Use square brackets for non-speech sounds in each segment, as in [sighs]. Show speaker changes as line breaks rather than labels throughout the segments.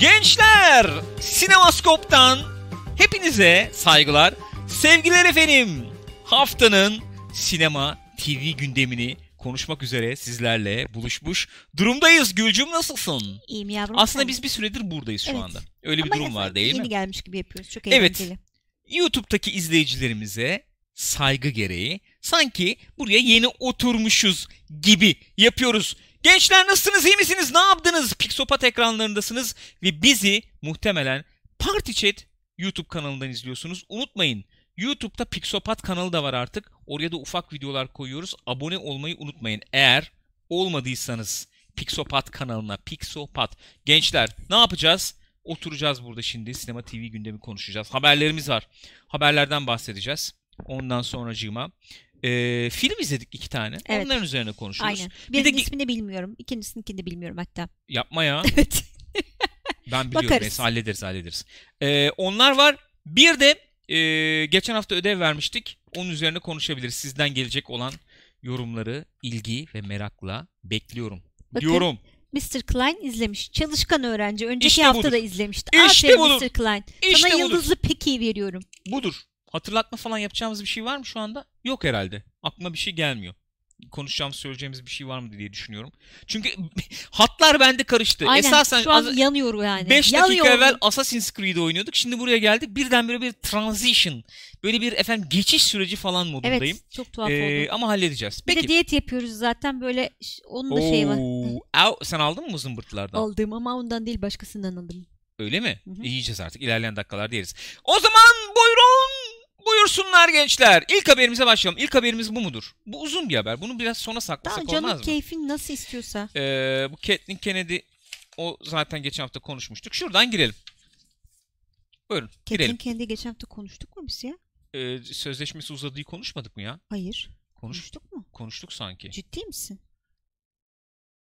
Gençler, Sinemaskop'tan hepinize saygılar. Sevgiler efendim. Haftanın sinema TV gündemini konuşmak üzere sizlerle buluşmuş durumdayız. Gülcüm nasılsın?
İyiyim yavrum.
Aslında
sen?
biz bir süredir buradayız şu
Evet.
anda. Öyle bir
Ama
durum var değil
yeni
mi?
gelmiş gibi yapıyoruz. Çok
Evet.
eğlenceli.
YouTube'daki izleyicilerimize saygı gereği sanki buraya yeni oturmuşuz gibi yapıyoruz. Gençler nasılsınız iyi misiniz ne yaptınız? Pixopat ekranlarındasınız ve bizi muhtemelen Party Chat YouTube kanalından izliyorsunuz. Unutmayın YouTube'da Pixopat kanalı da var artık. Oraya da ufak videolar koyuyoruz. Abone olmayı unutmayın. Eğer olmadıysanız Pixopat kanalına Pixopat. Gençler ne yapacağız? Oturacağız burada şimdi sinema TV gündemi konuşacağız. Haberlerimiz var. Haberlerden bahsedeceğiz. Ondan sonracığıma e, film izledik iki tane.
Evet.
Onların üzerine konuşuyoruz.
Aynen.
Bir de
Birinin ismini bilmiyorum. İkincisininkini de bilmiyorum hatta.
Yapma ya. [laughs]
Evet.
Ben biliyorum.
Bakarız.
Neyse hallederiz hallederiz. Ee, onlar var. Bir de e, geçen hafta ödev vermiştik. Onun üzerine konuşabiliriz. Sizden gelecek olan yorumları ilgi ve merakla bekliyorum.
Bakın,
Diyorum.
Mr. Klein izlemiş. Çalışkan öğrenci. Önceki
İşte
hafta
budur.
da izlemişti.
İşte
Aferin
budur.
Mr. Klein.
İşte
Sana
budur.
yıldızlı peki veriyorum.
Budur. Hatırlatma falan yapacağımız bir şey var mı şu anda? Yok herhalde. Aklıma bir şey gelmiyor. Konuşacağımız, söyleyeceğimiz bir şey var mı diye düşünüyorum. Çünkü [laughs] hatlar bende karıştı.
Aynen.
Esasen
Şu an
az-
yanıyor yani.
5 dakika evvel Assassin's Creed oynuyorduk. Şimdi buraya geldik. Birdenbire bir transition. Böyle bir efendim geçiş süreci falan modundayım.
Evet. Çok tuhaf
Ee,
oldu.
ama halledeceğiz.
Bir
Peki.
de diyet yapıyoruz zaten böyle onun da şeyi var.
Oo, sen aldın mı zımbırtılardan?
Aldım ama ondan değil başkasından aldım.
Öyle mi?
Hı hı.
E, yiyeceğiz artık. İlerleyen dakikalarda yeriz. O zaman buyurun. Buyursunlar gençler. İlk haberimize başlayalım. İlk haberimiz bu mudur? Bu uzun bir haber. Bunu biraz sona saklasak
canım
olmaz mı?
keyfin nasıl istiyorsa.
Ee, bu Kathleen Kennedy o zaten geçen hafta konuşmuştuk. Şuradan girelim. Buyurun girelim.
Ketin kendi geçen hafta konuştuk mu biz ya?
Ee, sözleşmesi uzadığı konuşmadık mı ya?
Hayır.
Konuş,
Konuştuk mu?
konuştuk sanki.
Ciddi misin?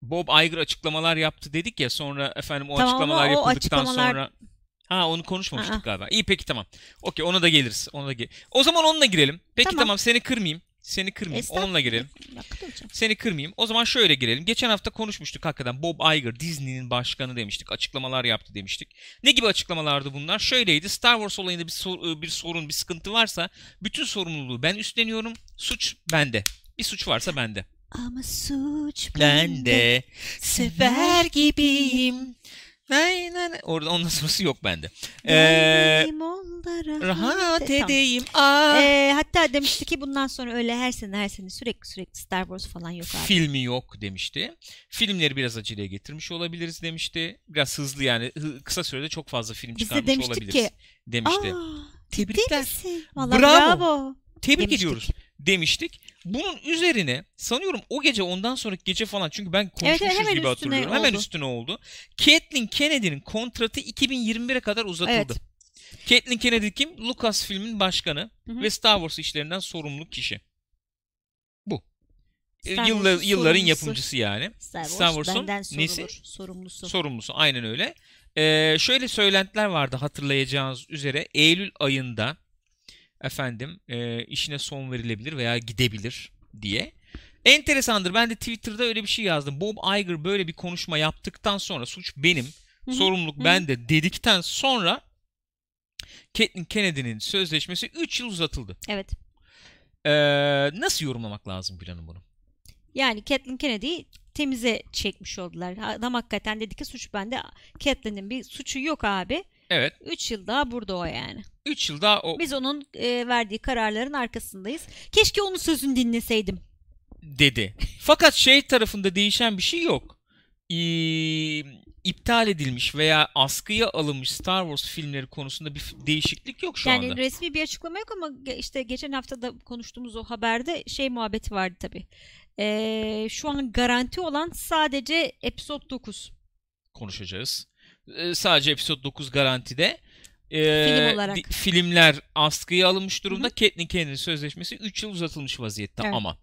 Bob Iger açıklamalar yaptı dedik ya sonra efendim o
Tamam ama
açıklamalar
o
yapıldıktan
açıklamalar-
sonra Ha onu konuşmamıştık
Aa.
galiba. İyi peki tamam. Okey ona da geliriz. Ona da ge- O zaman onunla girelim. Peki tamam,
Tamam.
seni kırmayayım. Seni kırmayayım.
Estağfurullah.
Onunla girelim. Seni kırmayayım. O zaman şöyle girelim. Geçen hafta konuşmuştuk hakikaten. Bob Iger Disney'nin başkanı demiştik. Açıklamalar yaptı demiştik. Ne gibi açıklamalardı bunlar? Şöyleydi. Star Wars olayında bir, sor- bir sorun, bir sıkıntı varsa bütün sorumluluğu ben üstleniyorum. Suç bende. Bir suç varsa bende.
Ama suç
Ben de sever gibiyim. Nay. Orada ondan sonrası yok bende. Ee, rahat edeyim. Aa.
Ee, hatta demişti ki bundan sonra öyle her sene her sene sürekli sürekli Star Wars falan yok abi.
Filmi yok demişti. Filmleri biraz aceleye getirmiş olabiliriz demişti. Biraz hızlı yani hı- kısa sürede çok fazla film
Biz de
çıkarmış
demiştik
olabiliriz
ki,
demişti.
Aa,
Tebrikler.
misin? Vallahi
Bravo.
bravo.
Tebrik
demiştik.
ediyoruz demiştik. Bunun üzerine sanıyorum o gece ondan sonraki gece falan çünkü ben konuşmuşuz
evet, hemen
gibi hatırlıyorum. Hemen
oldu.
üstüne oldu. Kathleen Kennedy'nin kontratı 2021'e kadar uzatıldı.
Evet.
Kennedy kim? Lucasfilm'in başkanı
Hı hı.
ve Star Wars işlerinden sorumlu kişi. Bu. E,
Star
Yıllar,
Wars'un
yılların
sorumlusu.
yapımcısı yani.
Star Wars
Star Wars'un nesi?
Sorumlusu.
Sorumlusu aynen öyle. Ee, şöyle söylentiler vardı hatırlayacağınız üzere Eylül ayında efendim e, işine son verilebilir veya gidebilir diye. Enteresandır. Ben de Twitter'da öyle bir şey yazdım. Bob Iger böyle bir konuşma yaptıktan sonra suç benim, sorumluluk bende dedikten sonra Kathleen Kennedy'nin sözleşmesi 3 yıl uzatıldı.
Evet.
Ee, nasıl yorumlamak lazım Bilal'ın bunu?
Yani Kathleen Kennedy'yi temize çekmiş oldular. Adam hakikaten dedi ki suç bende. Kathleen'in bir suçu yok abi.
Evet.
3 yıl daha burada o yani.
3 yıl daha o
Biz onun e, verdiği kararların arkasındayız. Keşke onun sözünü dinleseydim.
dedi. Fakat şey tarafında değişen bir şey yok. Ee, iptal edilmiş veya askıya alınmış Star Wars filmleri konusunda bir değişiklik yok şu
yani
anda.
resmi bir açıklama yok ama işte geçen hafta da konuştuğumuz o haberde şey muhabbeti vardı tabii. E, şu an garanti olan sadece Episode 9.
Konuşacağız. Ee, sadece Episode 9 garantide. Ee,
Film olarak.
di- filmler askıya alınmış durumda.
Hı
Kathleen Kennedy'nin sözleşmesi 3 yıl uzatılmış vaziyette
Evet.
ama.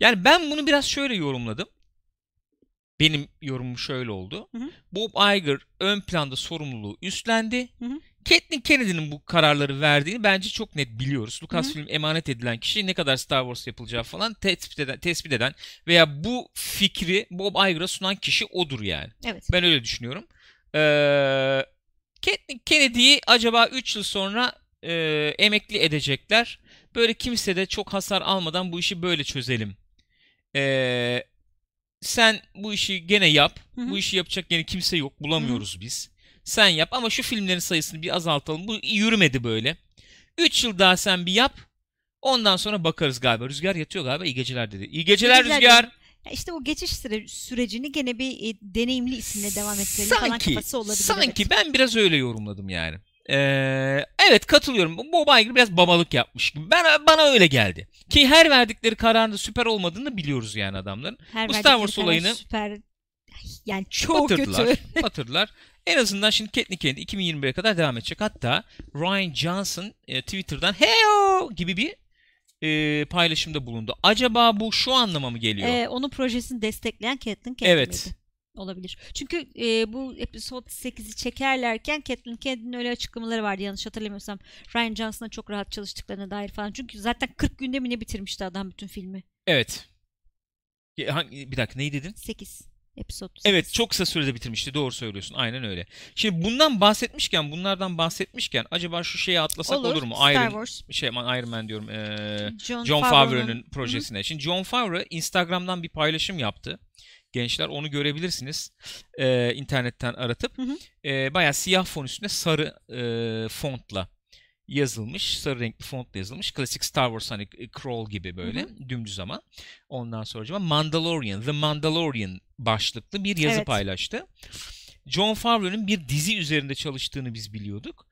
Yani ben bunu biraz şöyle yorumladım. Benim yorumum şöyle oldu.
Hı hı.
Bob Iger ön planda sorumluluğu üstlendi.
Hı hı.
Kathleen Kennedy'nin bu kararları verdiğini bence çok net biliyoruz. Lucasfilm emanet edilen kişi ne kadar Star Wars yapılacağı falan tespit eden, tespit eden veya bu fikri Bob Iger'a sunan kişi odur yani.
Evet.
Ben öyle düşünüyorum. Ee, Kennedy'yi acaba 3 yıl sonra e, emekli edecekler. Böyle kimse de çok hasar almadan bu işi böyle çözelim. Ee, sen bu işi gene yap.
Hı hı.
Bu işi yapacak gene kimse yok. Bulamıyoruz biz. Sen yap ama şu filmlerin sayısını bir azaltalım. Bu yürümedi böyle. 3 yıl daha sen bir yap. Ondan sonra bakarız galiba. Rüzgar yatıyor galiba. İyi geceler dedi. İyi geceler,
geceler
Rüzgar.
Ya işte o geçiş süre- sürecini gene bir e, deneyimli isimle devam ettirelim falan
Sanki,
kafası olabilir.
sanki
evet.
ben biraz öyle yorumladım yani. Ee, evet katılıyorum. Bob Iger biraz babalık yapmış gibi. Ben bana öyle geldi. Ki her verdikleri kararın da süper olmadığını biliyoruz yani adamların.
Her
bu Star Wars olayını
süper yani çok
batırdılar.
kötü. [laughs]
batırdılar. En azından şimdi Kathleen Kennedy 2021'e kadar devam edecek. Hatta Ryan Johnson e, Twitter'dan heyo gibi bir e, paylaşımda bulundu. Acaba bu şu anlama mı geliyor?
Ee, onun projesini destekleyen Catelyn Kennedy
Evet.
miydi? Olabilir. Çünkü e, bu episode 8'i çekerlerken Catelyn Kennedy'nin öyle açıklamaları vardı yanlış hatırlamıyorsam. Ryan Johnson'la çok rahat çalıştıklarına dair falan. Çünkü zaten 40 günde mi ne bitirmişti adam bütün filmi?
Evet. Hangi- Bir dakika neyi dedin?
8 episode.
Evet
8.
çok kısa sürede bitirmişti. Doğru söylüyorsun. Aynen öyle. Şimdi bundan bahsetmişken, bunlardan bahsetmişken acaba şu şeyi atlasak olur, mu?
Star
Iron,
Wars.
şey Iron Man diyorum. ee,
John,
John
Favreau'nun-
projesine. Şimdi John Favreau Instagram'dan bir paylaşım yaptı. Gençler onu görebilirsiniz. Ee, internetten aratıp.
Hı hı.
Ee, bayağı siyah fon üstünde sarı ee, fontla yazılmış. Sarı renkli fontla yazılmış. Klasik Star Wars hani crawl gibi böyle. Dümdüz ama. Ondan sonra Mandalorian, The Mandalorian başlıklı bir yazı
Evet.
paylaştı. John Favreau'nun bir dizi üzerinde çalıştığını biz biliyorduk.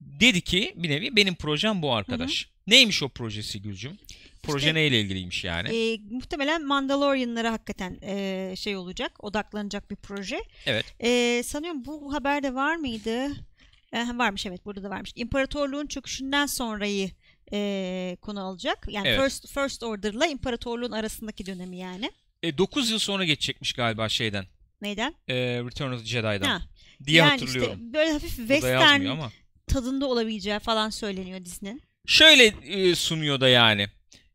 Dedi ki bir nevi benim projem bu arkadaş. Neymiş o projesi Gülcüm? Proje
İşte-
neyle ilgiliymiş yani?
E, muhtemelen Mandalorian'lara hakikaten e, şey olacak, odaklanacak bir proje.
Evet.
E, sanıyorum bu haberde var mıydı? E, varmış evet burada da varmış. İmparatorluğun çöküşünden sonrayı e, konu alacak. Yani
Evet.
First First Order'la imparatorluğun arasındaki dönemi yani.
9 yıl sonra geçecekmiş galiba şeyden.
Neyden?
e, Return of the Jedi'dan.
Ha,
diye
yani
hatırlıyorum.
işte böyle hafif western
ama.
tadında olabileceği falan söyleniyor dizinin.
Şöyle e, sunuyor da yani.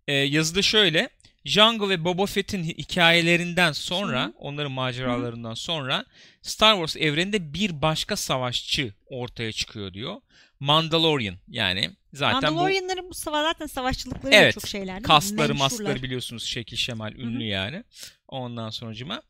E, yazıda şöyle. Jango ve Boba Fett'in hi- hikayelerinden sonra,
Hı hı.
onların maceralarından sonra Star Wars evreninde bir başka savaşçı ortaya çıkıyor diyor. Mandalorian yani zaten bu
Mandalorianların bu sava zaten savaşçılıkları
Evet,
çok şeyler
kasları masları biliyorsunuz şekil şemal ünlü
hı.
yani. Ondan sonucuma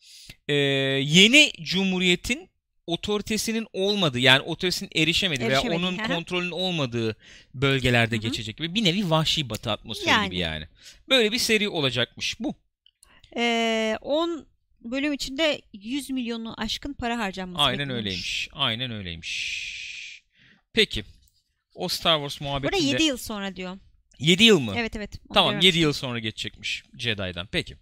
e, yeni cumhuriyetin otoritesinin olmadığı yani otoritesinin erişemediği veya onun kontrolünün olmadığı bölgelerde
Hı hı.
geçecek gibi bir nevi vahşi batı atmosferi
Yani.
gibi yani. Böyle bir seri olacakmış bu.
Ee, 10 bölüm içinde 100 milyonu aşkın para harcanması
Aynen
bekleniyormuş.
öyleymiş. Aynen öyleymiş. Peki. O Star Wars
Burada
muhabbetinde
7 yıl sonra diyor.
7 yıl mı?
Evet evet.
Tamam 7
görmüştüm.
yıl sonra geçecekmiş Jedi'dan. Peki.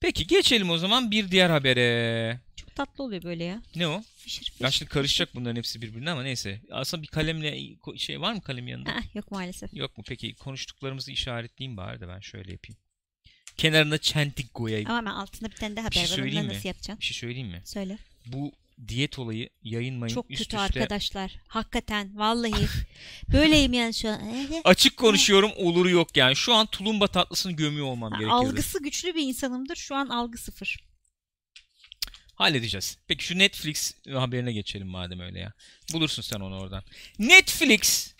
Peki geçelim o zaman bir diğer habere.
Tatlı oluyor böyle ya.
Ne o?
Fişir fişir.
Ya şimdi karışacak bunların hepsi birbirine ama neyse. Aslında bir kalemle şey var mı kalem yanında?
Ha, yok maalesef.
Yok mu? Peki konuştuklarımızı işaretleyeyim bari de ben şöyle yapayım. Kenarına çentik koyayım.
Ama ben altında bir tane de
Bir şey
haber var. Onu
mi?
nasıl yapacaksın?
Bir şey söyleyeyim mi?
Söyle.
Bu diyet olayı yayınmayın
Çok
üst
kötü
üste.
arkadaşlar. Hakikaten vallahi. [laughs] Böyleyim yani şu an. [laughs]
Açık konuşuyorum oluru yok yani. Şu an tulumba tatlısını gömüyor olmam
Ha,
gerekiyordu.
Algısı güçlü bir insanımdır. Şu an algı sıfır.
Halledeceğiz. Peki şu Netflix haberine geçelim madem öyle ya. Bulursun sen onu oradan. Netflix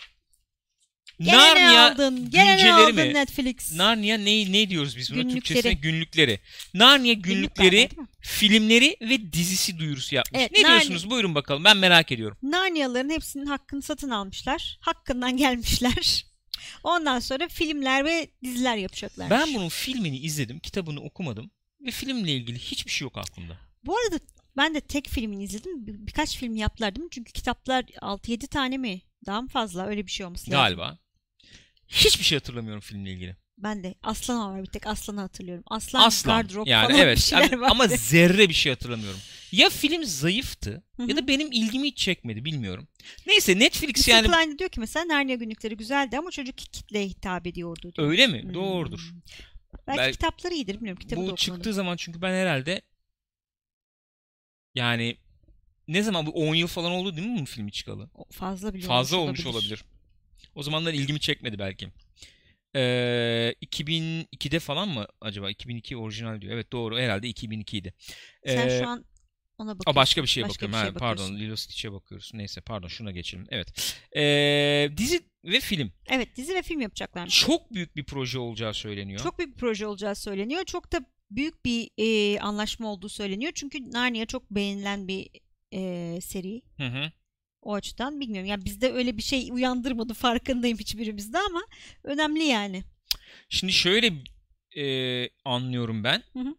Gene
Narnia
aldın? Gene ne
günceleri
aldın
mi?
Netflix?
Narnia ne ne diyoruz biz buna
Günlükleri.
Türkçesine günlükleri. Narnia
Günlük
günlükleri,
mi?
filmleri ve dizisi duyurusu yapmış.
Evet,
ne
Narnia-
diyorsunuz? Buyurun bakalım. Ben merak ediyorum.
Narnia'ların hepsinin hakkını satın almışlar. Hakkından gelmişler. [laughs] Ondan sonra filmler ve diziler yapacaklar.
Ben bunun filmini izledim, kitabını okumadım ve filmle ilgili hiçbir şey yok aklımda.
Bu arada ben de tek filmini izledim. Bir- birkaç film yaptılar değil mi? Çünkü kitaplar 6-7 tane mi? Daha mı fazla? Öyle bir şey olması lazım.
Galiba. Hiçbir şey hatırlamıyorum filmle ilgili.
Ben de Aslan var bir tek Aslan'ı hatırlıyorum. Aslan,
Aslan.
gardırop
Yani
falan bir
evet.
şeyler
Ama-
vardı.
ama [laughs] zerre bir şey hatırlamıyorum. Ya film zayıftı ya da benim ilgimi hiç çekmedi bilmiyorum. Neyse Netflix
Mr.
yani
Klein diyor ki mesela Narnia günlükleri güzeldi ama çocuk kitleye hitap ediyordu diyor.
öyle mi?
Hmm.
Doğrudur.
Belki
Bel-
kitapları iyidir bilmiyorum. Kitabı
Bu çıktığı zaman çünkü ben herhalde yani ne zaman bu 10 yıl falan oldu değil mi bu filmi çıkalı?
Fazla bile
Fazla olmuş olabilir. O zamanlar ilgimi çekmedi belki. Ee, 2002'de falan mı acaba? 2002 orijinal diyor. Evet doğru herhalde 2002 idi.
Sen
Ee,
şu an Ona bakıyorsun.
başka bir şeye
Başka
bakıyorum.
bir
Ha,
şeye
pardon
bakıyorsun.
Lilo Stitch'e bakıyoruz. Neyse pardon şuna geçelim. Evet. Ee, dizi ve film.
Evet dizi ve film yapacaklarmış.
Çok büyük bir proje olacağı söyleniyor.
Çok büyük bir proje olacağı söyleniyor. Çok da büyük bir e, anlaşma olduğu söyleniyor. Çünkü Narnia çok beğenilen bir e, seri.
Hı hı.
O açıdan bilmiyorum. Yani bizde öyle bir şey uyandırmadı farkındayım hiçbirimizde ama önemli yani.
Şimdi şöyle e, anlıyorum ben.
Hı hı.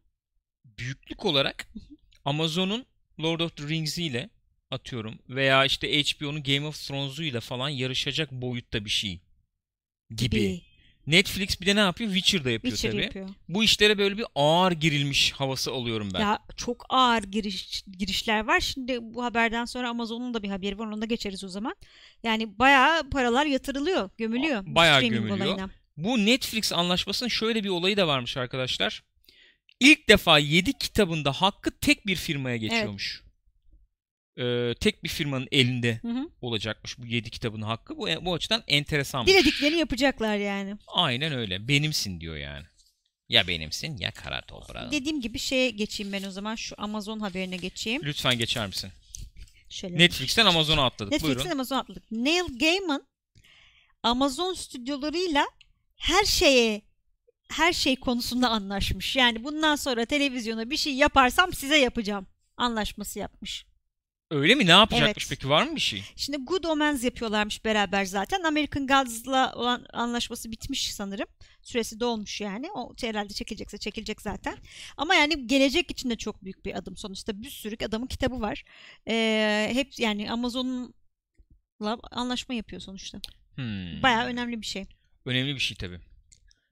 Büyüklük olarak Amazon'un Lord of the Rings'i ile atıyorum veya işte HBO'nun Game of Thrones'u ile falan yarışacak boyutta bir şey gibi.
Bir
Netflix bir de ne yapıyor? Witcher'da yapıyor
Witcher
tabii.
yapıyor.
Bu işlere böyle bir ağır girilmiş havası alıyorum ben.
Ya çok ağır giriş, girişler var. Şimdi bu haberden sonra Amazon'un da bir haberi var. Ona da geçeriz o zaman. Yani bayağı paralar yatırılıyor, gömülüyor.
Bayağı gömülüyor.
olayına.
Bu Netflix anlaşmasının şöyle bir olayı da varmış arkadaşlar. İlk defa 7 kitabında hakkı tek bir firmaya geçiyormuş. Ee, tek bir firmanın elinde
Hı hı.
olacakmış bu 7 kitabın hakkı. Bu, bu açıdan enteresanmış.
Dilediklerini yapacaklar yani.
Aynen öyle. Benimsin diyor yani. Ya benimsin ya kara toprağın.
Dediğim gibi şeye geçeyim ben o zaman. Şu Amazon haberine geçeyim.
Lütfen geçer misin?
Şöyle.
Netflix'ten Amazon'a atladık.
Netflix'ten
Buyurun.
Amazon atladık. Neil Gaiman Amazon stüdyolarıyla her şeye her şey konusunda anlaşmış. Yani bundan sonra televizyona bir şey yaparsam size yapacağım anlaşması yapmış.
Öyle mi? Ne yapacakmış
Evet.
peki? Var mı bir şey?
Şimdi Good Omens yapıyorlarmış beraber zaten. American Gods'la olan anlaşması bitmiş sanırım. Süresi dolmuş yani. O herhalde çekilecekse çekilecek zaten. Ama yani gelecek için de çok büyük bir adım. Sonuçta bir sürü adamın kitabı var. Ee, hep yani Amazon'la anlaşma yapıyor sonuçta.
Hmm.
Bayağı önemli bir şey.
Önemli bir şey tabii.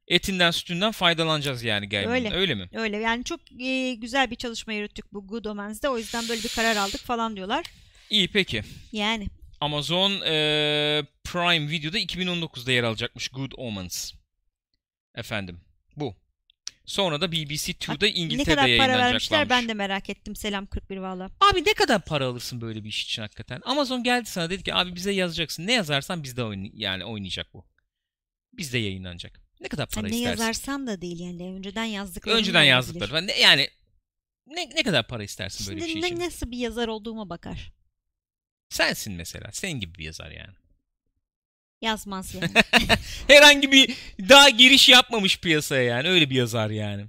Etinden sütünden faydalanacağız yani Gaiman'ın.
Öyle.
Öyle mi?
Öyle yani çok e, güzel bir çalışma yürüttük bu Good Omens'de. O yüzden böyle bir karar aldık falan diyorlar.
İyi peki.
Yani
Amazon eee, Prime Video'da 2019'da yer alacakmış Good Omens. Efendim. Bu. Sonra da BBC Two'da
ne kadar
İngiltere'de
para
yayınlanacaklarmış.
vermişler ben de merak ettim. Selam 41 valla.
Abi ne kadar para alırsın böyle bir iş için hakikaten? Amazon geldi sana dedi ki abi bize yazacaksın. Ne yazarsan bizde oyn yani oynayacak bu. Bizde yayınlanacak. Ne kadar para
Hani ne
istersin?
yazarsan da değil yani. Önceden yazdıkları.
Önceden yazdıkları. Ne- Yani ne, ne kadar para istersin böyle bir
Şimdi
şey
ne,
için?
nasıl bir yazar olduğuma bakar.
Sensin mesela. Senin gibi bir yazar yani.
Yazmaz yani. [laughs]
Herhangi bir daha giriş yapmamış piyasaya yani. Öyle bir yazar yani.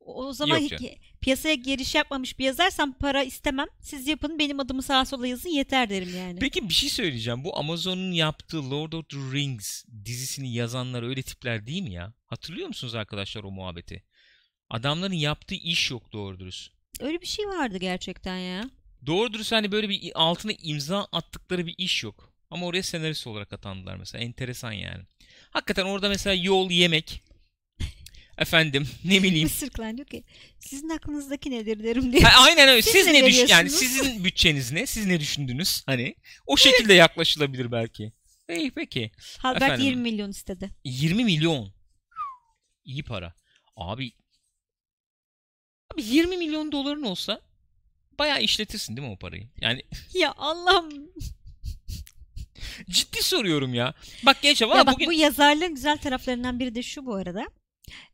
O zaman
Yok canım.
Piyasaya giriş yapmamış bir yazarsam para istemem. Siz yapın benim adımı sağa sola yazın yeter derim yani.
Peki bir şey söyleyeceğim. Bu Amazon'un yaptığı Lord of the Rings dizisini yazanlar öyle tipler değil mi ya? Hatırlıyor musunuz arkadaşlar o muhabbeti? Adamların yaptığı iş yok doğru dürüst.
Öyle bir şey vardı gerçekten ya.
Doğru dürüst hani böyle bir altına imza attıkları bir iş yok. Ama oraya senarist olarak atandılar mesela. Enteresan yani. Hakikaten orada mesela yol, yemek, efendim [laughs] ne bileyim.
Mısır Klan diyor ki sizin aklınızdaki nedir derim diye.
Ha, aynen öyle.
Siz
Siz,
ne
düş yani sizin [laughs] bütçeniz ne? Siz ne düşündünüz? Hani o şekilde yaklaşılabilir belki. İyi peki.
Halbert
efendim.
20 milyon istedi.
20 milyon. İyi para. Abi Abi 20 milyon doların olsa bayağı işletirsin değil mi o parayı? Yani [laughs]
Ya Allah'ım.
ciddi soruyorum ya. Bak gençler
Ya
valla
bak
bugün
bu yazarlığın güzel taraflarından biri de şu bu arada.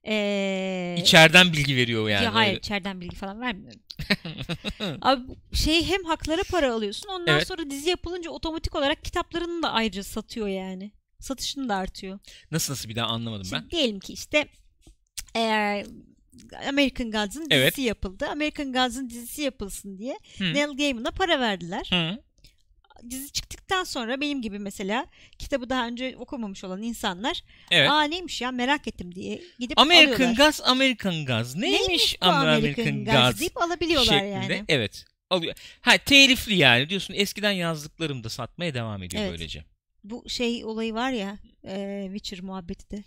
Ee,
içeriden bilgi veriyor yani.
ya hayır
öyle.
içeriden bilgi falan vermiyorum. [laughs] Abi şey hem haklara para alıyorsun ondan
Evet.
sonra dizi yapılınca otomatik olarak kitaplarını da ayrıca satıyor yani. Satışını da artıyor.
Nasıl nasıl bir daha anlamadım ben.
Şimdi diyelim ki işte eğer American Gods'ın dizisi
Evet.
yapıldı. American Gods'ın dizisi yapılsın diye
Hı.
Neil Gaiman'a para verdiler.
Hı.
Dizi çıktıktan sonra benim gibi mesela kitabı daha önce okumamış olan insanlar
Evet.
aa neymiş ya merak ettim diye gidip
American
alıyorlar.
Gaz, American Gaz. Neymiş,
bu
American, Gaz
deyip alabiliyorlar
şeklinde.
yani.
Evet. Alıyor. Ha telifli yani diyorsun eskiden yazdıklarım da satmaya devam ediyor
Evet.
böylece.
Bu şey olayı var ya e, Witcher muhabbeti de.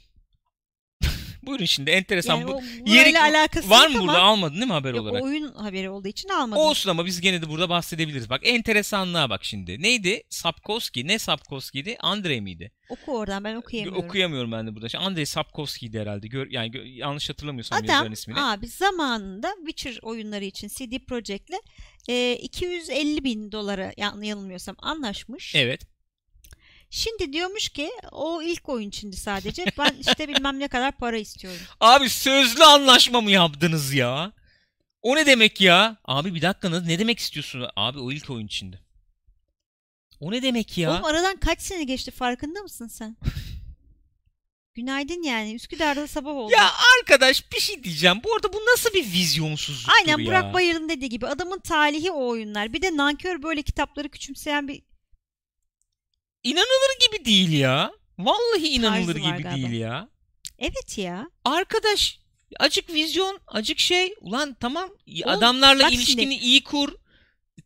Buyurun şimdi enteresan
Yani
bu.
o,
yeri-
burayla alakası
Var mı burada
ama
almadın değil mi haber
yok,
olarak?
oyun haberi olduğu için almadım.
Olsun ama biz gene de burada bahsedebiliriz. Bak enteresanlığa bak şimdi. Neydi? Sapkowski. Ne Sapkowski'ydi? Andrei miydi?
Oku oradan ben okuyamıyorum.
Okuyamıyorum ben de burada. Andrei Sapkowski'ydi herhalde. Gör, yani gö- yanlış hatırlamıyorsam
Adam
ismini.
abi zamanında Witcher oyunları için CD Projekt'le e, 250 bin dolara yan- yanılmıyorsam anlaşmış.
Evet.
Şimdi diyormuş ki o ilk oyun içindi sadece. Ben işte bilmem ne kadar para istiyorum. [laughs]
Abi sözlü anlaşma mı yaptınız ya? O ne demek ya? Abi bir dakika ne demek istiyorsun? Abi o ilk oyun içinde. O ne demek ya?
Oğlum aradan kaç sene geçti farkında mısın sen? [laughs] Günaydın yani. Üsküdar'da sabah oldu.
Ya arkadaş bir şey diyeceğim. Bu arada bu nasıl bir vizyonsuzluktur
Aynen
ya?
Burak Bayır'ın dediği gibi adamın talihi o oyunlar. Bir de nankör böyle kitapları küçümseyen bir
İnanılır gibi değil ya. Vallahi inanılır
Tarzı var
gibi
galiba.
değil ya.
evet ya.
Arkadaş acık vizyon, acık şey. Ulan tamam
Oğlum,
adamlarla
bak
ilişkini
şimdi.
iyi kur.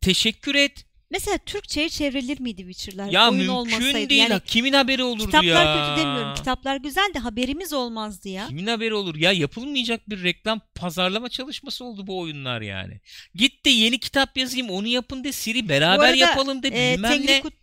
Teşekkür et.
Mesela Türkçe'ye çevrilir miydi Witcher'lar?
Ya
Oyun
mümkün
olmasaydı.
değil.
Yani.
Kimin haberi olurdu
kitaplar
ya?
kötü demiyorum. Kitaplar güzel de haberimiz olmazdı ya.
Kimin haberi olur? Ya yapılmayacak bir reklam pazarlama çalışması oldu bu oyunlar yani. Git de yeni kitap yazayım onu yapın de Siri beraber
arada,
yapalım de bilmem
Tengri
ne.
Kut,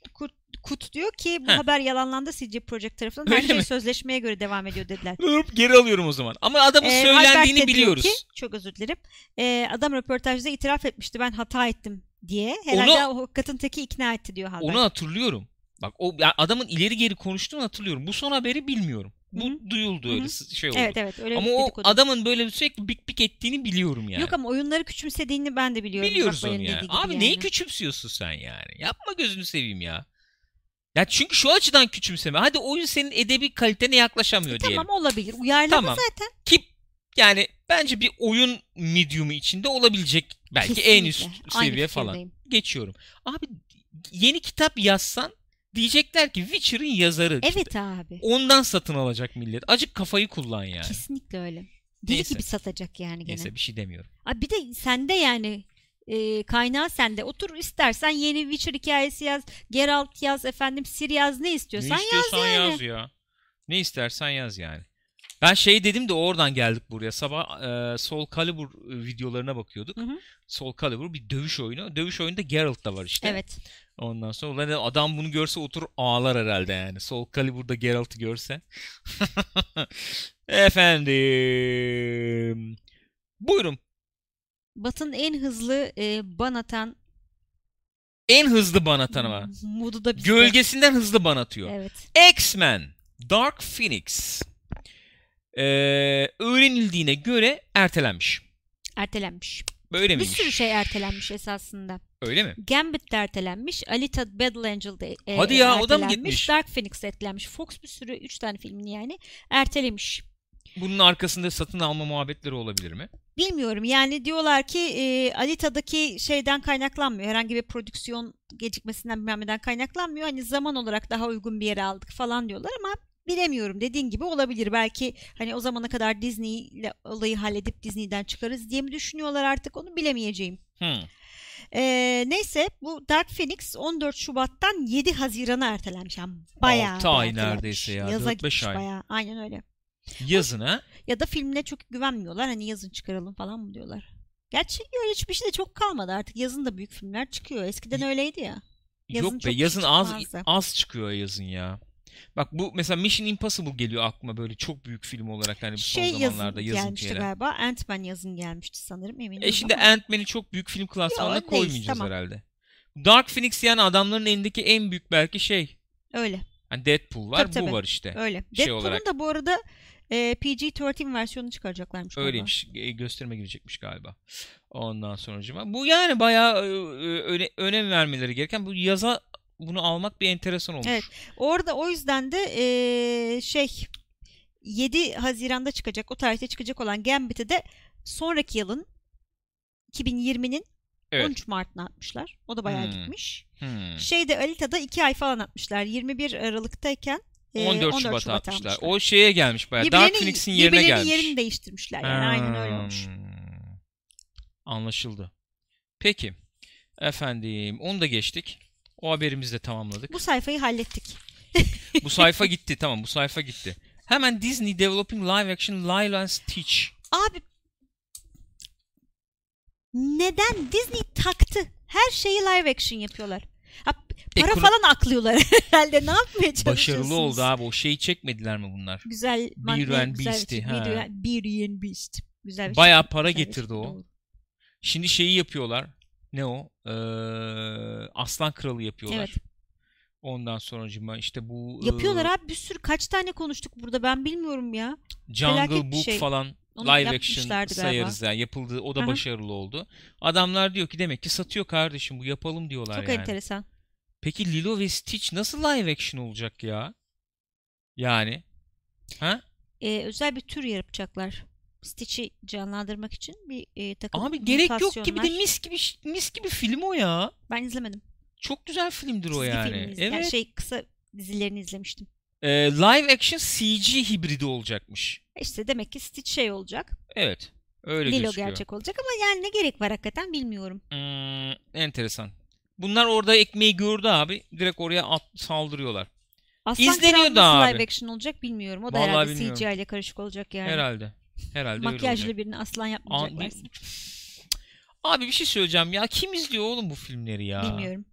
Kut diyor ki bu
Heh.
haber yalanlandı CG Projekt tarafından. Her
Öyle
şey
mi?
sözleşmeye göre devam ediyor dediler. [laughs]
Hop, Geri alıyorum o zaman. Ama adamın
Ee,
söylendiğini
Albert de diyor
biliyoruz.
Ki, çok özür dilerim. Ee, adam röportajda itiraf etmişti ben hata ettim diye. Herhalde o hakikaten teki ikna etti diyor Albert.
Onu hatırlıyorum. Bak o ya adamın ileri geri konuştuğunu hatırlıyorum. Bu son haberi bilmiyorum. Bu
Hı
duyuldu öyle
Hı
s- şey oldu.
Evet evet öyle
ama
bir
o
dedikodu.
adamın böyle sürekli bik bik ettiğini biliyorum yani.
Yok ama oyunları küçümsediğini ben de biliyorum.
Biliyoruz
Burak
onu
Bayır'ın
yani.
dediği gibi
Abi neyi küçümsüyorsun sen yani? Yapma gözünü seveyim ya. Ya çünkü şu açıdan küçümseme. Hadi oyun senin edebi kalitene yaklaşamıyor diyelim.
Tamam olabilir. Uyarlama
Tamam.
zaten.
Ki yani bence bir oyun medium'u içinde olabilecek belki en üst
Kesinlikle. Aynı
seviye falan.
fikirdeyim.
Geçiyorum. Abi yeni kitap yazsan diyecekler ki Witcher'ın yazarı. işte.
Evet abi.
Ondan satın alacak millet. Acık kafayı kullan yani.
Kesinlikle öyle. Deli
Neyse.
gibi satacak yani gene.
Neyse bir şey demiyorum.
Abi bir de sende yani e, kaynağı sende. Otur istersen yeni Witcher hikayesi yaz, Geralt yaz, efendim Sir yaz ne istiyorsan,
ne istiyorsan
yaz yani.
yaz ya. Ne istersen yaz yani. Ben şey dedim de oradan geldik buraya. Sabah e, Soul Calibur videolarına bakıyorduk.
Hı hı.
Soul Calibur bir dövüş oyunu. Dövüş oyununda Geralt da var işte.
Evet.
Ondan sonra ulan adam bunu görse otur ağlar herhalde yani. Soul Calibur'da Geralt'ı görse. [laughs] Efendim. Buyurun.
Batın en hızlı e, ban atan
En hızlı ban atan var.
modu da bizde.
Gölgesinden hızlı ban atıyor.
Evet.
X-Men Dark Phoenix ee, öğrenildiğine göre ertelenmiş.
Ertelenmiş.
Böyle
Bir
miymiş?
sürü şey ertelenmiş esasında.
Öyle mi?
Gambit de ertelenmiş. Alita Battle Angel de e,
Hadi ya, o da mı gitmiş?
Dark Phoenix de ertelenmiş. Fox bir sürü 3 tane filmini yani ertelemiş.
Bunun arkasında satın alma muhabbetleri olabilir mi?
Bilmiyorum yani diyorlar ki e, Alita'daki şeyden kaynaklanmıyor. Herhangi bir prodüksiyon gecikmesinden bilmem neden kaynaklanmıyor. Hani zaman olarak daha uygun bir yere aldık falan diyorlar ama bilemiyorum. Dediğin gibi olabilir. Belki hani o zamana kadar Disney ile olayı halledip Disney'den çıkarız diye mi düşünüyorlar artık onu bilemeyeceğim.
Hmm.
Ee, neyse bu Dark Phoenix 14 Şubat'tan 7 Haziran'a ertelenmiş. Yani bayağı
Altı
bir
ay
ertelenmiş.
neredeyse ya,
Yaza
4-5
gitmiş
ay.
bayağı. Aynen öyle.
Yazın ha?
Ya da filmine çok güvenmiyorlar. Hani yazın çıkaralım falan mı diyorlar. Gerçi öyle hiçbir şey de çok kalmadı artık. Yazın da büyük filmler çıkıyor. Eskiden öyleydi ya. Yazın
Yok be yazın az
çıkmazdı.
az çıkıyor yazın ya. Bak bu mesela Mission Impossible geliyor aklıma böyle çok büyük film olarak hani
Şey
son
yazın
zamanlarda yazın
gelmişti
şeyler.
galiba. Ant-Man yazın gelmişti sanırım. Emin
E şimdi. Ant-Man'i çok büyük film klasmanına
Yo,
koymayacağız
tamam.
herhalde. Dark Phoenix yani adamların elindeki en büyük belki şey.
Öyle.
Hani Deadpool var,
Tabii,
bu
tabii.
var işte.
Öyle.
Şey
Deadpool'un
olarak.
da bu arada e, PG-13 versiyonu çıkaracaklarmış galiba.
Öyleymiş. E, gösterime girecekmiş galiba. Ondan sonra bu yani bayağı e, e, öne- önem vermeleri gereken bu yaza bunu almak bir enteresan olmuş.
Evet. Orada o yüzden de e, şey 7 Haziran'da çıkacak o tarihte çıkacak olan Gambit'i de sonraki yılın 2020'nin
Evet.
13 Mart'ına atmışlar. O da bayağı
Hmm.
gitmiş.
Hmm.
Şeyde Alita'da 2 ay falan atmışlar. 21 Aralık'tayken
14,
14
Şubat'a
Şubat'a
atmışlar.
almışlar.
O şeye gelmiş bayağı. Dark Phoenix'in yerine gelmiş.
yerini değiştirmişler yani. Aynen öyle olmuş.
Hmm. Anlaşıldı. Peki. Efendim onu da geçtik. O haberimizi de tamamladık.
Bu sayfayı hallettik.
bu sayfa gitti tamam bu sayfa gitti. Hemen Disney Developing Live Action Lilo and Stitch.
Abi neden Disney taktı? Her şeyi live action yapıyorlar. Para
Ekono-
falan aklıyorlar [laughs] herhalde. Ne yapmaya çalışıyorsunuz?
Başarılı oldu abi. O şeyi çekmediler mi bunlar?
Güzel. Ne
and
bir
Beast'i,
şey. Beauty and- Beast. Güzel bir
Bayağı
şey.
para
Güzel bir
getirdi
şey,
o.
doğru.
Şimdi şeyi yapıyorlar. Ne o? Ee, Aslan Kralı yapıyorlar.
Evet.
Ondan sonracıma işte bu
Yapıyorlar
e,
abi bir sürü kaç tane konuştuk burada ben bilmiyorum ya.
Jungle
Felaket bir
Book
şey.
falan
Onu
live action
yapmışlardı galiba.
sayarız yani yapıldı o da
Hı hı.
başarılı oldu. Adamlar diyor ki demek ki satıyor kardeşim bu yapalım diyorlar
Çok
yani.
enteresan.
Peki Lilo ve Stitch nasıl live action olacak ya? Yani ha?
Ee, özel bir tür yapacaklar. Stitch'i canlandırmak için bir e, takım
Abi gerek yok gibi de
mutasyonlar.
mis gibi mis gibi film o ya.
Ben izlemedim.
Çok güzel filmdir o
Çizgi
yani.
filmini iz-
Evet.
yani şey kısa dizilerini izlemiştim.
Ee, live action CG hibridi olacakmış.
İşte demek ki Stitch şey olacak.
Evet. Öyle
Lilo
gözüküyor.
gerçek olacak ama yani ne gerek var hakikaten bilmiyorum.
Hmm, enteresan. Bunlar orada ekmeği gördü abi. Direkt oraya at, saldırıyorlar.
Aslan
İzleniyor da abi.
live action olacak bilmiyorum. O da
Vallahi
herhalde
bilmiyorum.
CGI ile karışık olacak yani.
Herhalde. Herhalde öyle olacak.
Makyajlı birini aslan
An-
yapmayacaklar.
Abi bir şey söyleyeceğim ya. Kim izliyor oğlum bu filmleri ya?
Bilmiyorum.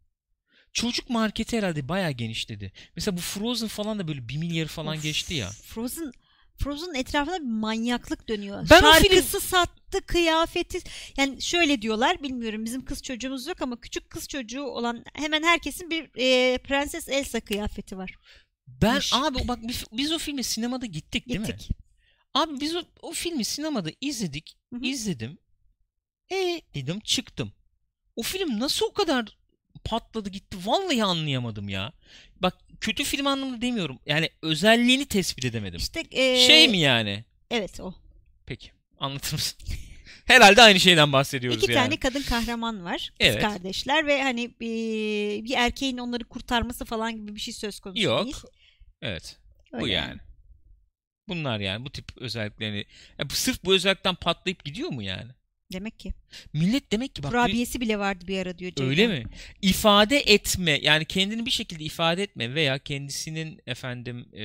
Çocuk marketi herhalde bayağı genişledi. Mesela bu Frozen falan da böyle 1 milyarı falan geçti ya.
Frozen Frozen'ın etrafında bir manyaklık dönüyor.
Ben
Şarkısı sattı, kıyafeti. Yani şöyle diyorlar, bilmiyorum bizim kız çocuğumuz yok ama küçük kız çocuğu olan hemen herkesin bir e, Prenses Elsa kıyafeti var.
Ben
Miş.
abi bak biz, biz o filme sinemada gittik değil mi?
Gittik.
Abi biz o, o filmi sinemada izledik.
Hı hı.
izledim. E dedim çıktım. O film nasıl o kadar patladı gitti vallahi anlayamadım ya. Bak kötü film anlamında demiyorum. Yani özelliğini tespit edemedim.
İşte e,
şey mi yani?
Evet o.
Peki anlatır mısın? [laughs] Herhalde aynı şeyden bahsediyoruz
İki
yani.
tane kadın kahraman var. Kız
Evet.
kardeşler ve hani e, bir erkeğin onları kurtarması falan gibi bir şey söz konusu
Yok.
değil.
Evet.
Öyle
Bu yani. Bunlar yani bu tip özelliklerini. Ya sırf bu özellikten patlayıp gidiyor mu yani?
Demek ki.
Millet demek ki bak bir-
Kurabiyesi bile vardı bir ara diyor Ceyda.
Öyle mi? İfade etme yani kendini bir şekilde ifade etme veya kendisinin efendim e,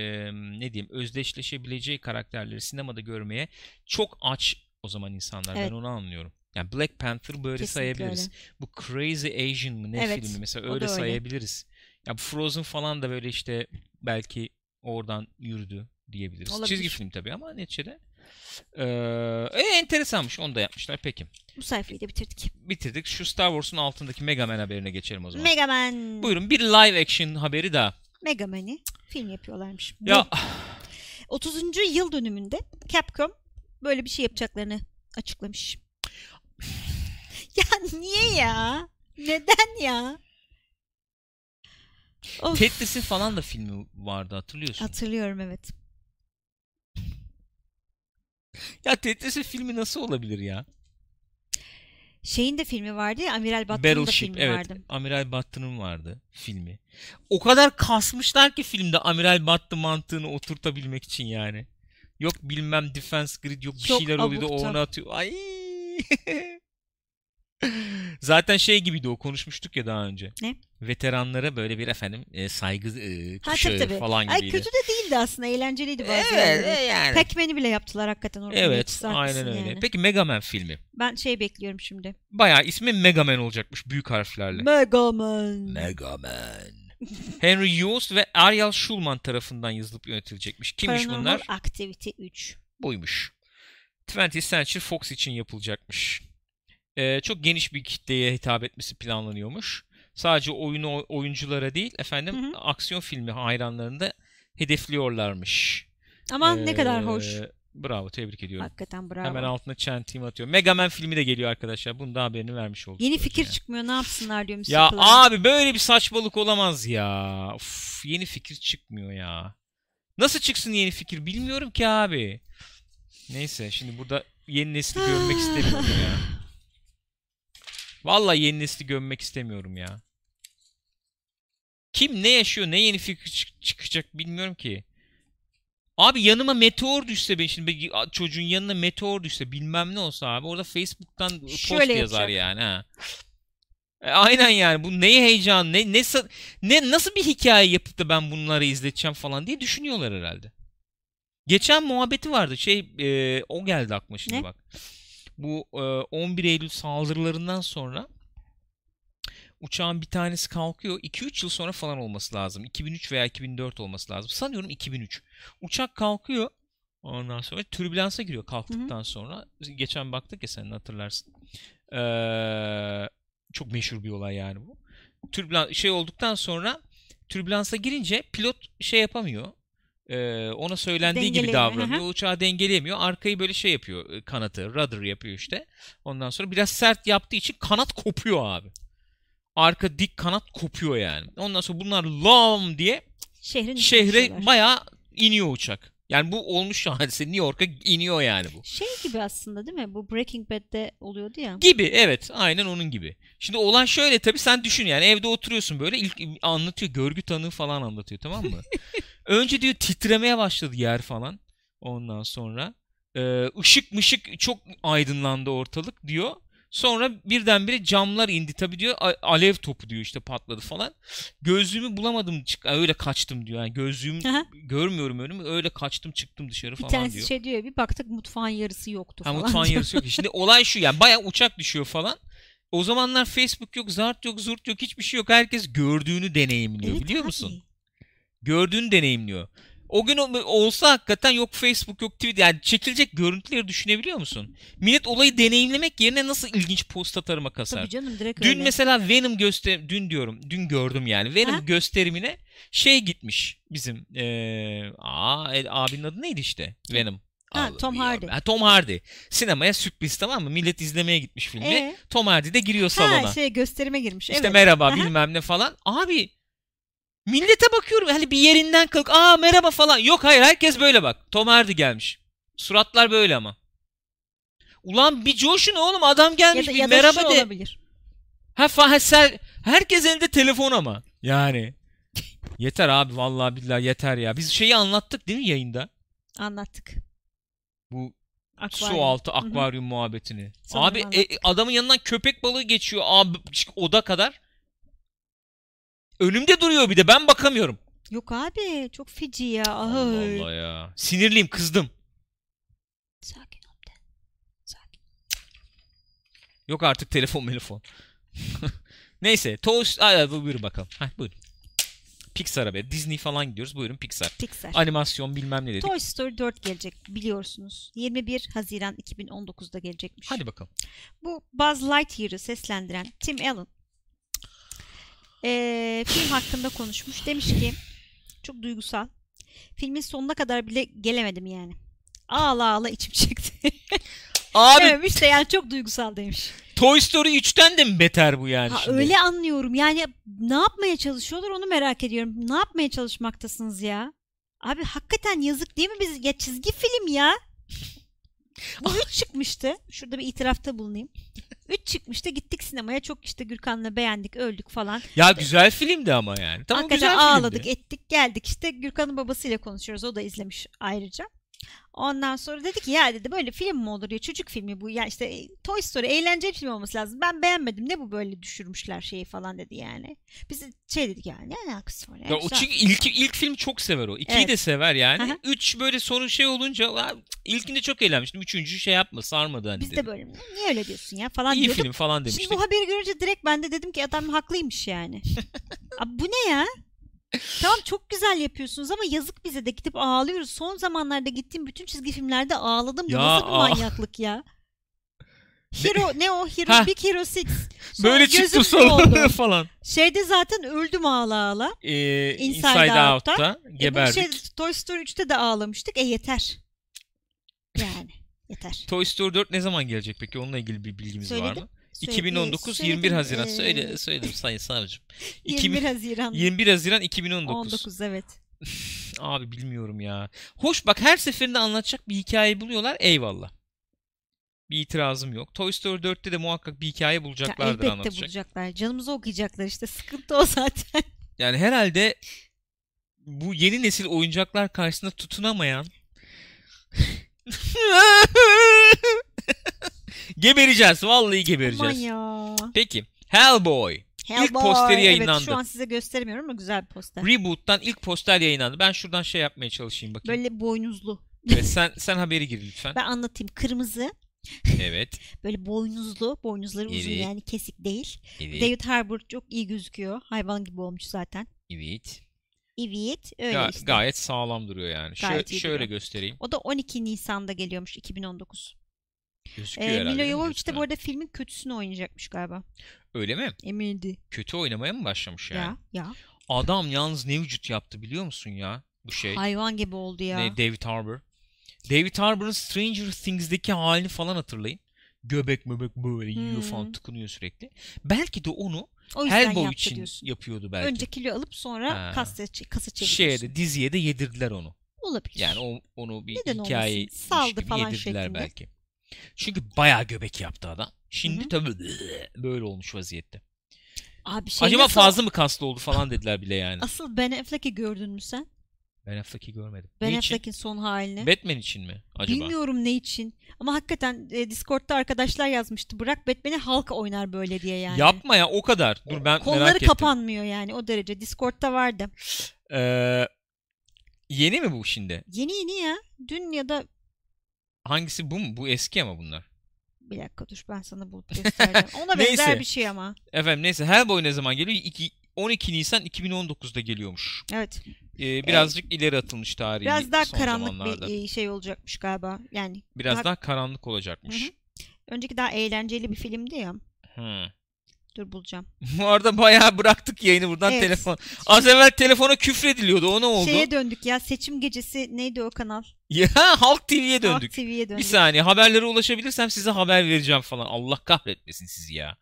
ne diyeyim özdeşleşebileceği karakterleri sinemada görmeye çok aç o zaman insanlar.
Evet.
Ben onu anlıyorum. Yani Black Panther böyle
Kesinlikle
sayabiliriz. Bu Crazy Asian mı ne
Evet,
filmi mesela öyle
da öyle.
sayabiliriz. Ya bu Frozen falan da böyle işte belki oradan yürüdü diyebiliriz.
Olabilir.
Çizgi film tabii ama neticede. Ee, e, enteresanmış onu da yapmışlar peki.
Bu sayfayı da bitirdik.
Bitirdik. Şu Star Wars'un altındaki Mega Man haberine geçelim o zaman.
Mega Man.
Buyurun bir live action haberi daha.
Mega Man'i film yapıyorlarmış.
Ya [sighs]
30. yıl dönümünde Capcom böyle bir şey yapacaklarını açıklamış. [sighs] ya niye ya? Neden ya? Of,
Tetris'in falan da filmi vardı hatırlıyorsun.
hatırlıyorum evet.
Ya Tetris'in filmi nasıl olabilir ya?
Şeyin de filmi vardı ya Amiral Batman'ın da filmi
evet.
vardı.
Amiral Battı'nın vardı filmi. O kadar kasmışlar ki filmde Amiral Battı mantığını oturtabilmek için yani. Yok bilmem Defense Grid yok bir
Çok
şeyler oluyor da o onu atıyor. Ay. [laughs] Zaten şey gibiydi o konuşmuştuk ya daha önce.
Ne?
Veteranlara böyle bir efendim e, saygı e,
Ha,
kuşağı
tabii, tabii.
falan
Ay
gibiydi.
kötü de değildi aslında eğlenceliydi bazı
Evet
yerleri.
e, yani.
Pac-Man'i bile yaptılar hakikaten orada.
Evet aynen öyle.
yani.
Peki Mega Man filmi.
Ben şey bekliyorum şimdi.
Bayağı ismi Mega Man olacakmış büyük harflerle.
Mega Man.
Mega Man. [laughs] Henry Yost ve Ariel Schulman tarafından yazılıp yönetilecekmiş. Kimmiş
Paranormal
bunlar?
Activity 3.
Buymuş. 20th Century Fox için yapılacakmış. Ee, çok geniş bir kitleye hitap etmesi planlanıyormuş. Sadece oyunu oyunculara değil efendim
Hı hı.
aksiyon filmi hayranlarını da hedefliyorlarmış.
Aman ne kadar
Ee,
hoş.
Bravo tebrik ediyorum.
Hakikaten bravo.
Hemen altına çentiğimi atıyor. Mega Man filmi de geliyor arkadaşlar. Bunu da haberini vermiş olduk.
Yeni fikir
yani.
çıkmıyor ne yapsınlar diyorum.
Ya
sıkılırım.
abi böyle bir saçmalık olamaz ya. Uf, yeni fikir çıkmıyor ya. Nasıl çıksın yeni fikir bilmiyorum ki abi. Neyse şimdi burada yeni nesli görmek [sighs] istemiyorum ya. Vallahi yeni nesli gömmek istemiyorum ya. Kim ne yaşıyor ne yeni fikir çık- çıkacak bilmiyorum ki. Abi yanıma meteor düşse ben şimdi çocuğun yanına meteor düşse bilmem ne olsa abi orada Facebook'tan post
Şöyle
yazar yani ha. E, aynen yani bu neye heyecan ne ne ne nasıl bir hikaye yapıp da ben bunları izleteceğim falan diye düşünüyorlar herhalde. Geçen muhabbeti vardı şey e, o geldi aklıma şimdi
Ne?
bak. Bu e, 11 Eylül saldırılarından sonra uçağın bir tanesi kalkıyor. 2-3 yıl sonra falan olması lazım. 2003 veya 2004 olması lazım. Sanıyorum 2003. Uçak kalkıyor. Ondan sonra türbülansa giriyor kalktıktan sonra. Geçen baktık ya sen hatırlarsın. Ee, çok meşhur bir olay yani bu. Türbülans şey olduktan sonra türbülansa girince pilot şey yapamıyor. Ee, ona söylendiği gibi davranıyor.
hı.
Uçağı dengeleyemiyor. Arkayı böyle şey yapıyor. e, Kanatı, rudder yapıyor işte. Ondan sonra biraz sert yaptığı için kanat kopuyor abi. Arka dik kanat kopuyor yani. Ondan sonra bunlar lam diye
Şehrin
şehre bayağı iniyor uçak. Yani bu olmuş [laughs] hadise. New York'a iniyor yani bu.
Şey gibi aslında değil mi? Bu Breaking Bad'de oluyordu ya.
Gibi evet aynen onun gibi. Şimdi olay şöyle tabii sen düşün yani evde oturuyorsun böyle ilk anlatıyor görgü tanığı falan anlatıyor tamam mı? [laughs] Önce diyor titremeye başladı yer falan ondan sonra. Ee, ışık mışık çok aydınlandı ortalık diyor. Sonra birdenbire camlar indi tabii diyor alev topu diyor işte patladı falan. Gözlüğümü bulamadım çık öyle kaçtım diyor. Yani gözlüğüm
Aha.
görmüyorum önümü öyle kaçtım çıktım dışarı
Bir
falan
tanesi
diyor.
şey diyor bir baktık mutfağın yarısı yoktu
Ha
falan.
mutfağın
diyor.
yarısı yok. Şimdi olay şu yani bayağı uçak düşüyor falan. O zamanlar Facebook yok, zart yok, zurt yok, hiçbir şey yok. Herkes gördüğünü deneyimliyor
Evet
biliyor
abi.
musun? Gördüğünü deneyimliyor. O gün olsa hakikaten yok Facebook yok Twitter yani çekilecek görüntüleri düşünebiliyor musun? Millet olayı deneyimlemek yerine nasıl ilginç post atarıma kasar.
Tabii canım direkt
Dün
öyle.
mesela Venom göster dün diyorum dün gördüm yani Venom
Ha?
gösterimine şey gitmiş bizim eee aa e, abinin adı neydi işte Venom.
Ha, Tom. Hardy.
Ha, Tom Hardy. Sinemaya sürpriz tamam mı? Millet izlemeye gitmiş filmi.
Ee?
Tom Hardy de giriyor salona.
Ha şey gösterime girmiş.
işte
evet.
merhaba
Aha.
bilmem ne falan. Abi millete bakıyorum hani bir yerinden kalk. Aa merhaba falan. Yok hayır herkes böyle bak. Tom Hardy gelmiş. Suratlar böyle ama. Ulan bir coşun oğlum adam
ya
gelmiş
da,
bir
ya da
merhaba
şu
de.
olabilir.
Ha fa sen herkes elinde telefon ama. Yani. yeter abi vallahi billahi yeter ya. Biz şeyi anlattık değil mi yayında?
Anlattık.
Bu
Akvaryum.
su altı akvaryum muhabbetini.
Sanırım
abi e, adamın yanından köpek balığı geçiyor abi oda kadar. Önümde duruyor bir de ben bakamıyorum.
Yok abi çok feci ya.
Allah
Ay.
Allah ya. Sinirliyim kızdım.
Sakin ol de. Sakin.
Yok artık telefon telefon. [laughs] Neyse. Toast. Bu- buyurun bakalım. Heh, buyurun. Pixar'a be. Disney falan gidiyoruz. Buyurun Pixar.
Pixar.
Animasyon bilmem ne dedik.
Toy Story 4 gelecek biliyorsunuz. 21 Haziran 2019'da gelecekmiş.
Hadi bakalım.
Bu Buzz Lightyear'ı seslendiren Tim Allen eee, film hakkında konuşmuş. Demiş ki çok duygusal. Filmin sonuna kadar bile gelemedim yani. Ağla ağla içim çıktı. [laughs]
Abi
Dememiş de yani çok duygusal demiş.
Toy Story 3'ten de mi beter bu yani
Ha,
şimdi?
öyle anlıyorum. Yani ne yapmaya çalışıyorlar onu merak ediyorum. Ne yapmaya çalışmaktasınız ya? Abi hakikaten yazık değil mi biz? Ya çizgi film ya. Bu [laughs] 3 çıkmıştı. Şurada bir itirafta bulunayım. 3 çıkmıştı. Gittik sinemaya. Çok işte Gürkan'la beğendik, öldük falan.
Ya güzel filmdi ama yani. Tamam
Hakikaten
güzel
ağladık,
filmdi.
ettik, geldik. İşte Gürkan'ın babasıyla konuşuyoruz. O da izlemiş ayrıca. Ondan sonra dedi ki ya dedi böyle film mi olur ya çocuk filmi bu ya işte e, Toy Story eğlenceli film olması lazım. Ben beğenmedim ne bu böyle düşürmüşler şeyi falan dedi yani. Biz de şey dedik yani ne alakası var ya.
Ya o çünkü ilk ilk film çok sever o. İkiyi
Evet.
de sever yani.
Aha.
Üç böyle sorun şey olunca "Aa, ilkinde çok eğlenmiştim. Üçüncü şey yapma sarmadı hani
Biz
dedi.
de böyle niye öyle diyorsun ya falan
İyi
diyorduk.
film falan
Şimdi
demiştik.
bu haberi görünce direkt ben de dedim ki adam haklıymış yani. [laughs] Abi bu ne ya? Tamam çok güzel yapıyorsunuz ama yazık bize de gidip ağlıyoruz. Son zamanlarda gittiğim bütün çizgi filmlerde ağladım. Bu
Ya,
nasıl bir manyaklık ya? Hero ne o? Hero
Heh.
Big Hero 6. [laughs] Sonra
Böyle çıktı
gözüm
sonra
doldu. [laughs]
falan.
Şeyde zaten öldüm ağla ağla.
Ee,
Inside
Inside,
Out'ta.
Out'ta
E
geberdik.
şey, Toy Story 3'te de ağlamıştık. E yeter. Yani yeter.
Toy Story 4 ne zaman gelecek peki? Onunla ilgili bir bilgimiz var
Söyledim.
mı?
Söyle-
2019
söyledim,
21 Haziran.
e,
Söyle söyledim sayın savcım. [laughs]
21
2000
Haziran
21 Haziran 2019.
19 evet. [laughs]
Abi bilmiyorum ya. Hoş bak her seferinde anlatacak bir hikaye buluyorlar. Eyvallah. Bir itirazım yok. Toy Story 4'te de muhakkak bir hikaye
Ya
bulacaklardır
elbette
anlatacak.
bulacaklar. Canımızı okuyacaklar işte. Sıkıntı o zaten. [laughs]
Yani herhalde bu yeni nesil oyuncaklar karşısında tutunamayan gebereceğiz. Vallahi
Aman
gebereceğiz.
ya.
Peki. Hellboy.
Hellboy.
posteri
Evet
yayınlandı.
şu an size gösteremiyorum ama güzel bir poster.
Reboot'tan ilk poster yayınlandı. Ben şuradan şey yapmaya çalışayım bakayım.
Böyle boynuzlu.
Evet, sen sen haberi gir lütfen.
Ben anlatayım. Kırmızı.
Evet. [laughs]
Böyle boynuzlu. Boynuzları uzun
Evet.
yani kesik değil.
Evet.
David Harbour çok iyi gözüküyor. Hayvan gibi olmuş zaten.
Evet.
Evet. Öyle
Ga-
işte.
Gayet sağlam duruyor yani. Şö-
Gayet iyi
şöyle
duruyor.
göstereyim.
O da 12 Nisan'da geliyormuş 2019.
Gözüküyor
Ee,
herhalde.
Milo Jovovich de bu arada filmin kötüsünü oynayacakmış galiba.
Öyle mi?
Emindi.
Kötü oynamaya mı başlamış yani?
Ya ya.
Adam yalnız ne vücut yaptı biliyor musun ya? bu şey.
Hayvan gibi oldu ya.
Ne, David Harbour. David Harbour'ın Stranger Things'deki halini falan hatırlayın. Göbek möbek böyle yiyor
Hmm.
falan tıkınıyor sürekli. Belki de onu
O
Hellboy için
diyorsun.
yapıyordu belki.
Önce kilo alıp sonra
Ha.
kasa, kasa çeviriyorsun.
Şeye de diziye de yedirdiler onu.
Olabilir.
Yani o, onu bir
Neden
hikaye
olmasın? Saldı falan
yedirdiler
şeklinde.
belki. Çünkü bayağı göbek yaptı adam. Şimdi
Hı hı.
tabii böyle olmuş vaziyette.
Abi şey
Acaba
nasıl-
fazla mı kaslı oldu falan dediler bile yani.
Asıl Ben Affleck'i gördün mü sen?
Ben Affleck'i görmedim.
Ben
ne için?
Affleck'in son halini.
Batman için mi acaba?
Bilmiyorum ne için. Ama hakikaten e, Discord'da arkadaşlar yazmıştı. Bırak Batman'i halk oynar böyle diye yani.
Yapma ya o kadar. Dur ben
Kolları
merak ettim.
kapanmıyor yani o derece. Discord'da vardı.
Ee, yeni mi bu şimdi?
Yeni yeni ya. Dün ya da
Hangisi bu mu? Bu eski ama bunlar.
bir dakika dur ben sana bulup göstereceğim. [laughs] Ona benzer
Neyse.
bir şey ama.
Efendim neyse Hellboy ne zaman geliyor? İki- 12 Nisan 2019'da geliyormuş.
Evet.
Ee, birazcık ileri atılmış tarihi
Biraz daha
son
karanlık
zamanlarda.
bir e, şey olacakmış galiba. Yani
Biraz
daha-
daha karanlık olacakmış.
Hı hı. önceki daha eğlenceli bir filmdi ya.
Hı.
Dur bulacağım. [laughs]
Bu arada bayağı bıraktık yayını buradan
Evet.
telefon. Az evvel telefona küfrediliyordu. O ne oldu?
Şeye döndük ya. Seçim gecesi neydi o kanal? [laughs]
Ya Halk TV'ye
Halk
döndük.
TV'ye
Bir
döndük.
saniye haberlere ulaşabilirsem size haber vereceğim falan. Allah kahretmesin sizi ya.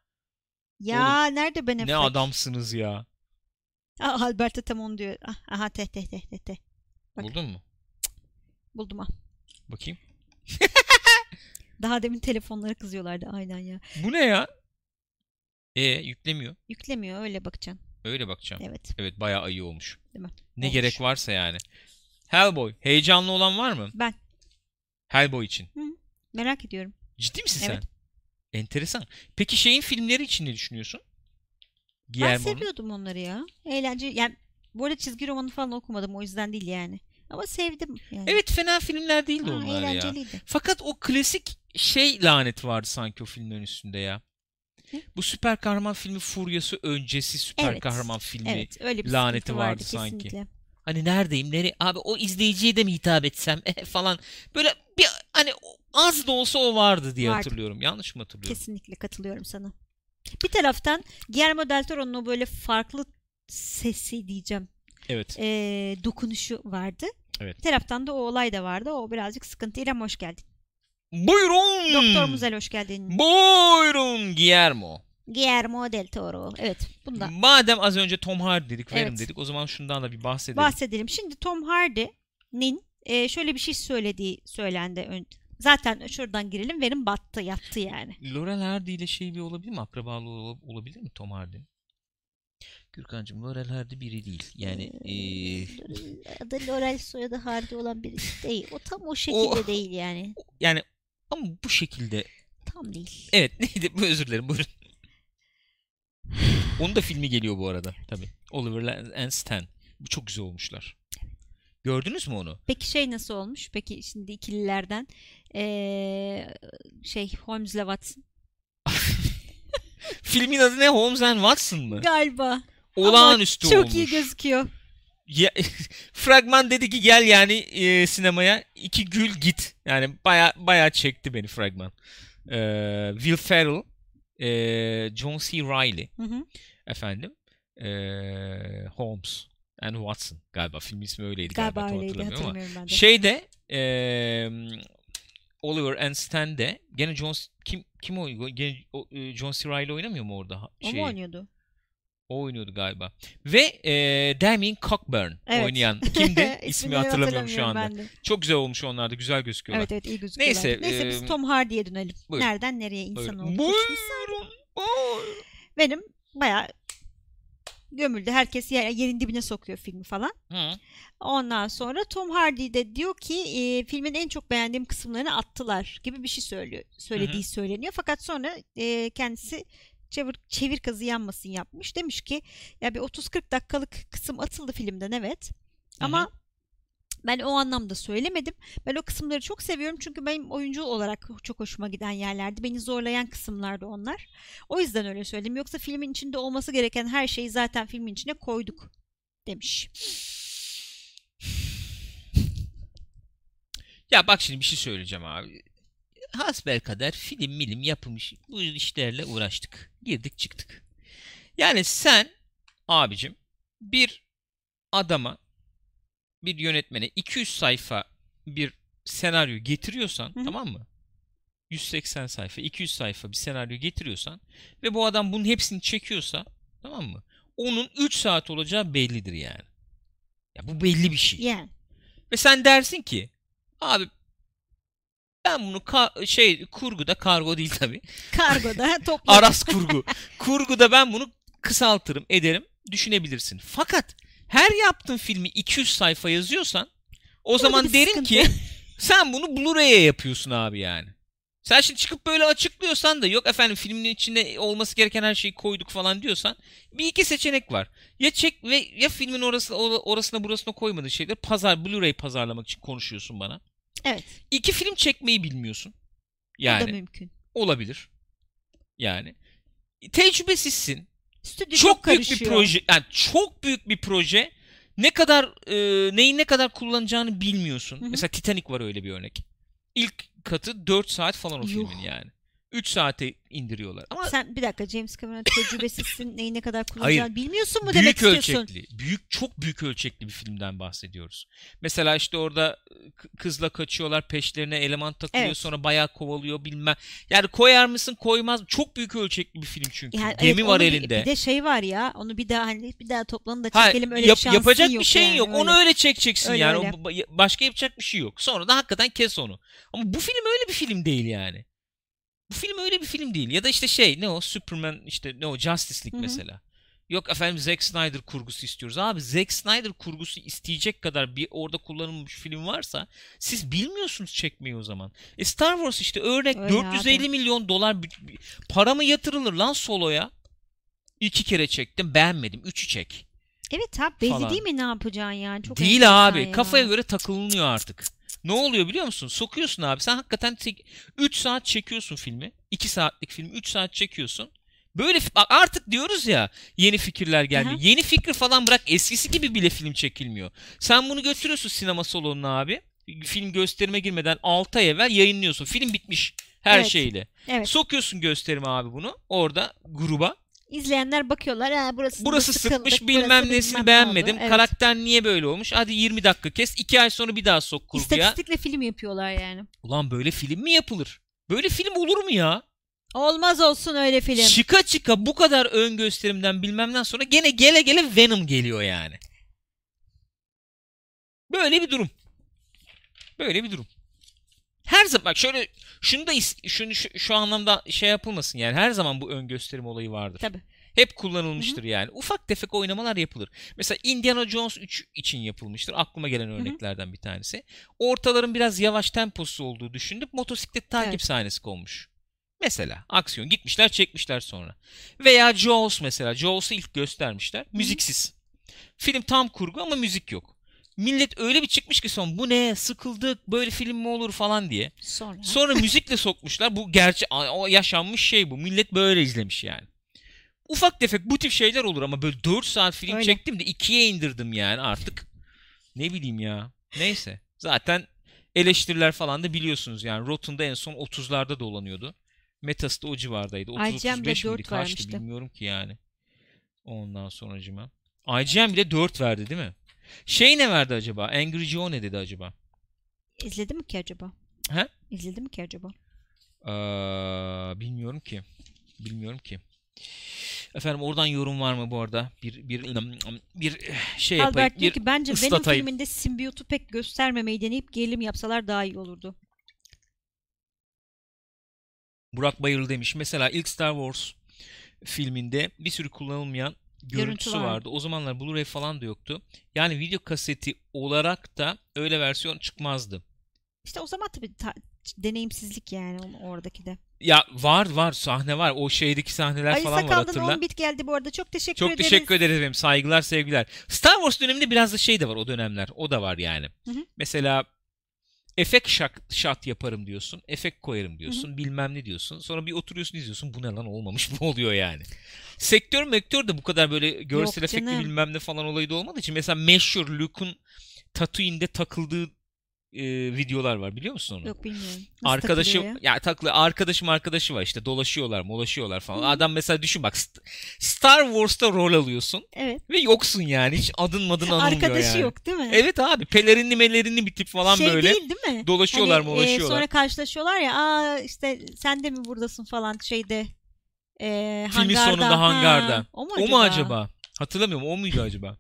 Ya nerede Ben?
Ne adamsınız ya.
Aa, Alberto tam onu diyor. Ah, Aha te te te te te. Bak.
Buldun mu?
Buldum ha.
Bakayım.
Daha demin telefonlara kızıyorlardı aynen ya.
Bu ne ya? E yüklemiyor.
Yüklemiyor öyle bakacaksın.
Öyle bakacağım.
Evet.
Evet bayağı iyi olmuş.
Değil mi?
Ne
Olmuş.
gerek varsa yani. Hellboy. Heyecanlı olan var mı?
Ben
Hellboy için.
merak ediyorum.
Ciddi misin
Evet.
sen? Enteresan. Peki şeyin filmleri için ne düşünüyorsun?
Ben
Guillermo'nun.
seviyordum onları ya. Eğlence yani bu arada çizgi romanı falan okumadım o yüzden değil yani. Ama sevdim yani.
Evet fena filmler değildi
Ha,
onlar ya.
eğlenceliydi.
Fakat o klasik şey lanet vardı sanki o filmlerin üstünde ya. Bu süper kahraman filmi furyası öncesi süper
Evet.
kahraman filmi.
Evet öyle bir
laneti vardı
vardı
sanki.
kesinlikle.
Hani neredeyim? Nere abi o izleyiciye de mi hitap etsem Eh, falan. Böyle bir hani az da olsa o vardı diye
Vardı.
hatırlıyorum. Yanlış mı hatırlıyorum?
Kesinlikle katılıyorum sana. Bir taraftan Guillermo del Toro'nun o böyle farklı sesi diyeceğim.
Evet.
ee, dokunuşu vardı.
Evet.
Bir taraftan da o olay da vardı. O birazcık sıkıntı. İrem hoş geldin.
Buyurun.
Doktor Muzel hoş geldin.
Buyurun Guillermo.
Guillermo del Toro. Evet. Bunda
Madem az önce Tom Hardy dedik, Venom
Evet.
dedik o zaman şundan da bir bahsedelim.
bahsedelim. Şimdi Tom Hardy'nin e, şöyle bir şey söylediği söylendi. Zaten şuradan girelim. Verim battı, yattı yani.
Laurel Hardy ile şey bir olabilir mi? Akrabalığı ol- olabilir mi Tom Hardy'nin? Gürkan'cığım Laurel Hardy biri değil. Yani eee,
Adı Laurel soyadı Hardy olan birisi değil. O tam o şekilde
O-
değil yani.
yani ama bu şekilde
Tam değil.
evet [laughs] neydi bu özür dilerim buyurun. Onun da filmi geliyor bu arada tabii. Oliver and Stan. Bu çok güzel olmuşlar. Gördünüz mü onu?
Peki şey nasıl olmuş? Peki şimdi ikililerden eee, şey Holmes'le Watson. [laughs]
Filmin adı ne? Holmes and Watson mı?
Galiba.
Olağanüstü
Çok
olmuş.
iyi gözüküyor.
Ya, [laughs] fragman dedi ki gel yani e, sinemaya iki gül git. Yani baya baya çekti beni fragman. Ee, Will Ferrell, e, John C. Reilly
Hı hı.
efendim, e, Holmes and Watson galiba film ismi öyleydi
Galiba
galiba,
öyleydi
hatırlamıyorum ama.
hatırlamıyorum ben de.
Şeyde e, Oliver and Stan'de gene John kim kim oynuyor? Gene o, e, John C. Reilly oynamıyor mu orada?
o
Şeyi?
mu oynuyordu?
O oynuyordu galiba. Ve e, Damien Cockburn
Evet.
oynayan. [laughs] Kimdi? İsmi hatırlamıyorum şu anda. Çok güzel olmuş onlar da. Güzel gözüküyorlar.
Evet evet iyi gözüküyorlar.
Neyse,
Neyse, biz
eee,
Tom Hardy'ye dönelim.
buyurun.
Nereden nereye insan olduk.
Buyurun. Buyurun.
Benim bayağı gömüldü. Herkes yer, yerin dibine sokuyor filmi falan.
Hı.
Ondan sonra Tom Hardy de diyor ki e, filmin en çok beğendiğim kısımlarını attılar gibi bir şey söylüyor. Söylediği söyleniyor. Fakat sonra e, kendisi çevir, çevir kazı yanmasın yapmış. Demiş ki ya bir 30-40 dakikalık kısım atıldı filmden evet. Ama ben o anlamda söylemedim. Ben o kısımları çok seviyorum çünkü benim oyuncu olarak çok hoşuma giden yerlerdi. Beni zorlayan kısımlardı onlar. O yüzden öyle söyledim. Yoksa filmin içinde olması gereken her şeyi zaten filmin içine koyduk demiş.
Ya bak şimdi bir şey söyleyeceğim abi. Hasbelkader film milim yapılmış bu işlerle uğraştık. Girdik çıktık. Yani sen abicim bir adama bir yönetmene 200 sayfa bir senaryo getiriyorsan
Hı hı.
tamam mı? 180 sayfa, 200 sayfa bir senaryo getiriyorsan ve bu adam bunun hepsini çekiyorsa tamam mı? Onun 3 saat olacağı bellidir yani. Ya bu belli bir şey.
Yani.
Ve sen dersin ki abi ben bunu ka- şey kurguda kargo değil tabii.
Kargoda topla. [laughs]
Aras kurgu. Kurguda ben bunu kısaltırım, ederim. Düşünebilirsin. Fakat her yaptığın filmi 200 sayfa yazıyorsan o zaman derim
sıkıntı.
ki sen bunu Blu-ray'e yapıyorsun abi yani. Sen şimdi çıkıp böyle açıklıyorsan da yok efendim filmin içinde olması gereken her şeyi koyduk falan diyorsan bir iki seçenek var. Ya çek ve ya filmin orası orasına burasına koymadığın şeyleri pazar Blu-ray pazarlamak için konuşuyorsun bana.
Evet.
İki film çekmeyi bilmiyorsun.
Bu da
Yani
mümkün.
olabilir. Yani tecrübesizsin.
Stüdyo
çok büyük bir proje. Yani çok büyük bir proje. Ne kadar e, neyi ne kadar kullanacağını bilmiyorsun.
Hı hı.
Mesela Titanic var öyle bir örnek. İlk katı 4 saat falan o
Yuh.
filmin yani. 3 saate indiriyorlar. Ama
Sen bir dakika James Cameron tecrübesizsin [laughs] neyi ne kadar kullanacağını bilmiyorsun mu demek
büyük
istiyorsun?
ölçekli, büyük çok büyük ölçekli bir filmden bahsediyoruz. Mesela işte orada k- kızla kaçıyorlar, peşlerine eleman takılıyor,
Evet.
sonra bayağı kovalıyor bilmem. Yani koyar mısın, koymaz mı? Çok büyük ölçekli bir film çünkü.
Yani
Gemi
evet,
var
bir-
elinde.
Bir de şey var ya onu bir daha hani bir daha toplanın da
Ha,
çekelim öyle
yap-
bir şansın
yapacak
yok
bir şeyin
yani,
yok.
öyle.
Onu öyle çekeceksin
Öyle,
yani.
öyle.
O ba- başka yapacak bir şey yok. Sonra da hakikaten kes onu. Ama bu film öyle bir film değil yani. Bu film öyle bir film değil. Ya da işte şey ne o Superman işte ne o Justice League
Hı hı.
mesela. Yok efendim Zack Snyder kurgusu istiyoruz. Abi Zack Snyder kurgusu isteyecek kadar bir orada kullanılmış film varsa siz bilmiyorsunuz çekmeyi o zaman. E Star Wars işte örnek
Öyle
450
abi.
milyon dolar para mı yatırılır lan soloya? İki kere çektim beğenmedim. Üçü çek.
Evet abi belli değil mi ne yapacaksın yani? Çok
Değil abi.
ya.
Kafaya göre takılınıyor artık. Ne oluyor biliyor musun? Sokuyorsun abi. Sen hakikaten 3 saat çekiyorsun filmi. 2 saatlik film 3 saat çekiyorsun. Böyle artık diyoruz ya yeni fikirler gelmiyor.
Aha.
Yeni fikir falan bırak eskisi gibi bile film çekilmiyor. Sen bunu götürüyorsun sinema salonuna abi. Film gösterime girmeden 6 ay evvel yayınlıyorsun. Film bitmiş her
Evet.
şeyle.
Evet.
Sokuyorsun gösterime abi bunu. Orada gruba.
İzleyenler bakıyorlar ha burası
Burası
sıkıldık,
sıkmış
burası
bilmem
bilmem
nesini
ne
beğenmedim.
Evet.
Karakter niye böyle olmuş? Hadi 20 dakika kes. 2 ay sonra bir daha sok kurguya.
İstatistikle film yapıyorlar yani.
Ulan böyle film mi yapılır? Böyle film olur mu ya?
Olmaz olsun öyle film.
Çıka çıka bu kadar ön gösterimden bilmemden sonra gene gele gele Venom geliyor yani. Böyle bir durum. Böyle bir durum. Her zaman bak şöyle şunu da şunu şu, şu anlamda şey yapılmasın yani her zaman bu ön gösterim olayı vardır.
Tabii.
Hep kullanılmıştır yani. Ufak tefek oynamalar yapılır. Mesela Indiana Jones 3 için yapılmıştır. Aklıma gelen örneklerden bir tanesi. Ortaların biraz yavaş temposu olduğu düşünülüp motosiklet takip
Evet.
sahnesi konmuş. Mesela aksiyon gitmişler çekmişler sonra. Veya Jaws mesela. Jaws'u ilk göstermişler. Müziksiz. Film tam kurgu ama müzik yok. Millet öyle bir çıkmış ki son bu ne sıkıldık böyle film mi olur falan diye.
Sonra.
Sonra müzikle sokmuşlar. Bu gerçi o yaşanmış şey bu. Millet böyle izlemiş yani. Ufak tefek bu tip şeyler olur ama böyle 4 saat film
Öyle.
çektim de 2'ye indirdim yani artık. Ne bileyim ya. Neyse. Zaten eleştiriler falan da biliyorsunuz yani. Rotten'da en son 30'larda dolanıyordu. Metas'ta o civardaydı.
IGM'de
30-35
dört
miydi? Kaçtı
vermişti.
bilmiyorum ki yani. Ondan sonracıma. IGM bile 4 verdi değil mi? Şey ne verdi acaba? Angry Joe ne dedi acaba?
İzledi mi ki acaba?
He?
İzledi mi ki acaba?
Aa, bilmiyorum ki. Bilmiyorum ki. Efendim oradan yorum var mı bu arada? Bir bir bir şey yapayım.
Albert diyor ki bence Venom filminde simbiyotu pek göstermemeyi deneyip gerilim yapsalar daha iyi olurdu.
Burak Bayırlı demiş. Mesela ilk Star Wars filminde bir sürü kullanılmayan görüntüsü
var.
vardı. O zamanlar Blu-ray falan da yoktu. Yani video kaseti olarak da öyle versiyon çıkmazdı.
İşte o zaman tabii ta- deneyimsizlik yani oradaki de.
Ya var var sahne var. O şeydeki sahneler
Ali
falan var hatırla.
10 bit geldi bu arada. Çok teşekkür
Çok
ederiz.
teşekkür ederiz efendim. Saygılar, sevgiler. Star Wars döneminde biraz da şey de var o dönemler. O da var yani.
Hı hı.
Mesela efekt shot, shot yaparım diyorsun. Efekt koyarım diyorsun. Bilmem ne diyorsun. Sonra bir oturuyorsun izliyorsun. Bu ne lan olmamış mı [laughs] oluyor yani. Sektör mektör de bu kadar böyle görsel
Yok
efektli
canım.
bilmem ne falan olayı da olmadığı için. Mesela meşhur Luke'un Tatooine'de takıldığı e, videolar var biliyor musun onu?
Yok bilmiyorum. Nasıl
Arkadaşım
ya?
ya taklı arkadaşım arkadaşı var işte dolaşıyorlar molaşıyorlar falan.
Hı.
Adam mesela düşün bak St- Star Wars'ta rol alıyorsun
Evet.
ve yoksun yani hiç adın madın anılmıyor
Arkadaşı
yani.
yok değil mi?
Evet abi pelerinli melerinli bir tip falan
şey
böyle
değil değil mi?
dolaşıyorlar
Hani, e,
molaşıyorlar.
sonra karşılaşıyorlar ya aa işte sen de mi buradasın falan şeyde e,
Filmin
hangarda.
sonunda hangarda.
Ha, o mu
O mu acaba? Hatırlamıyorum o muydu acaba?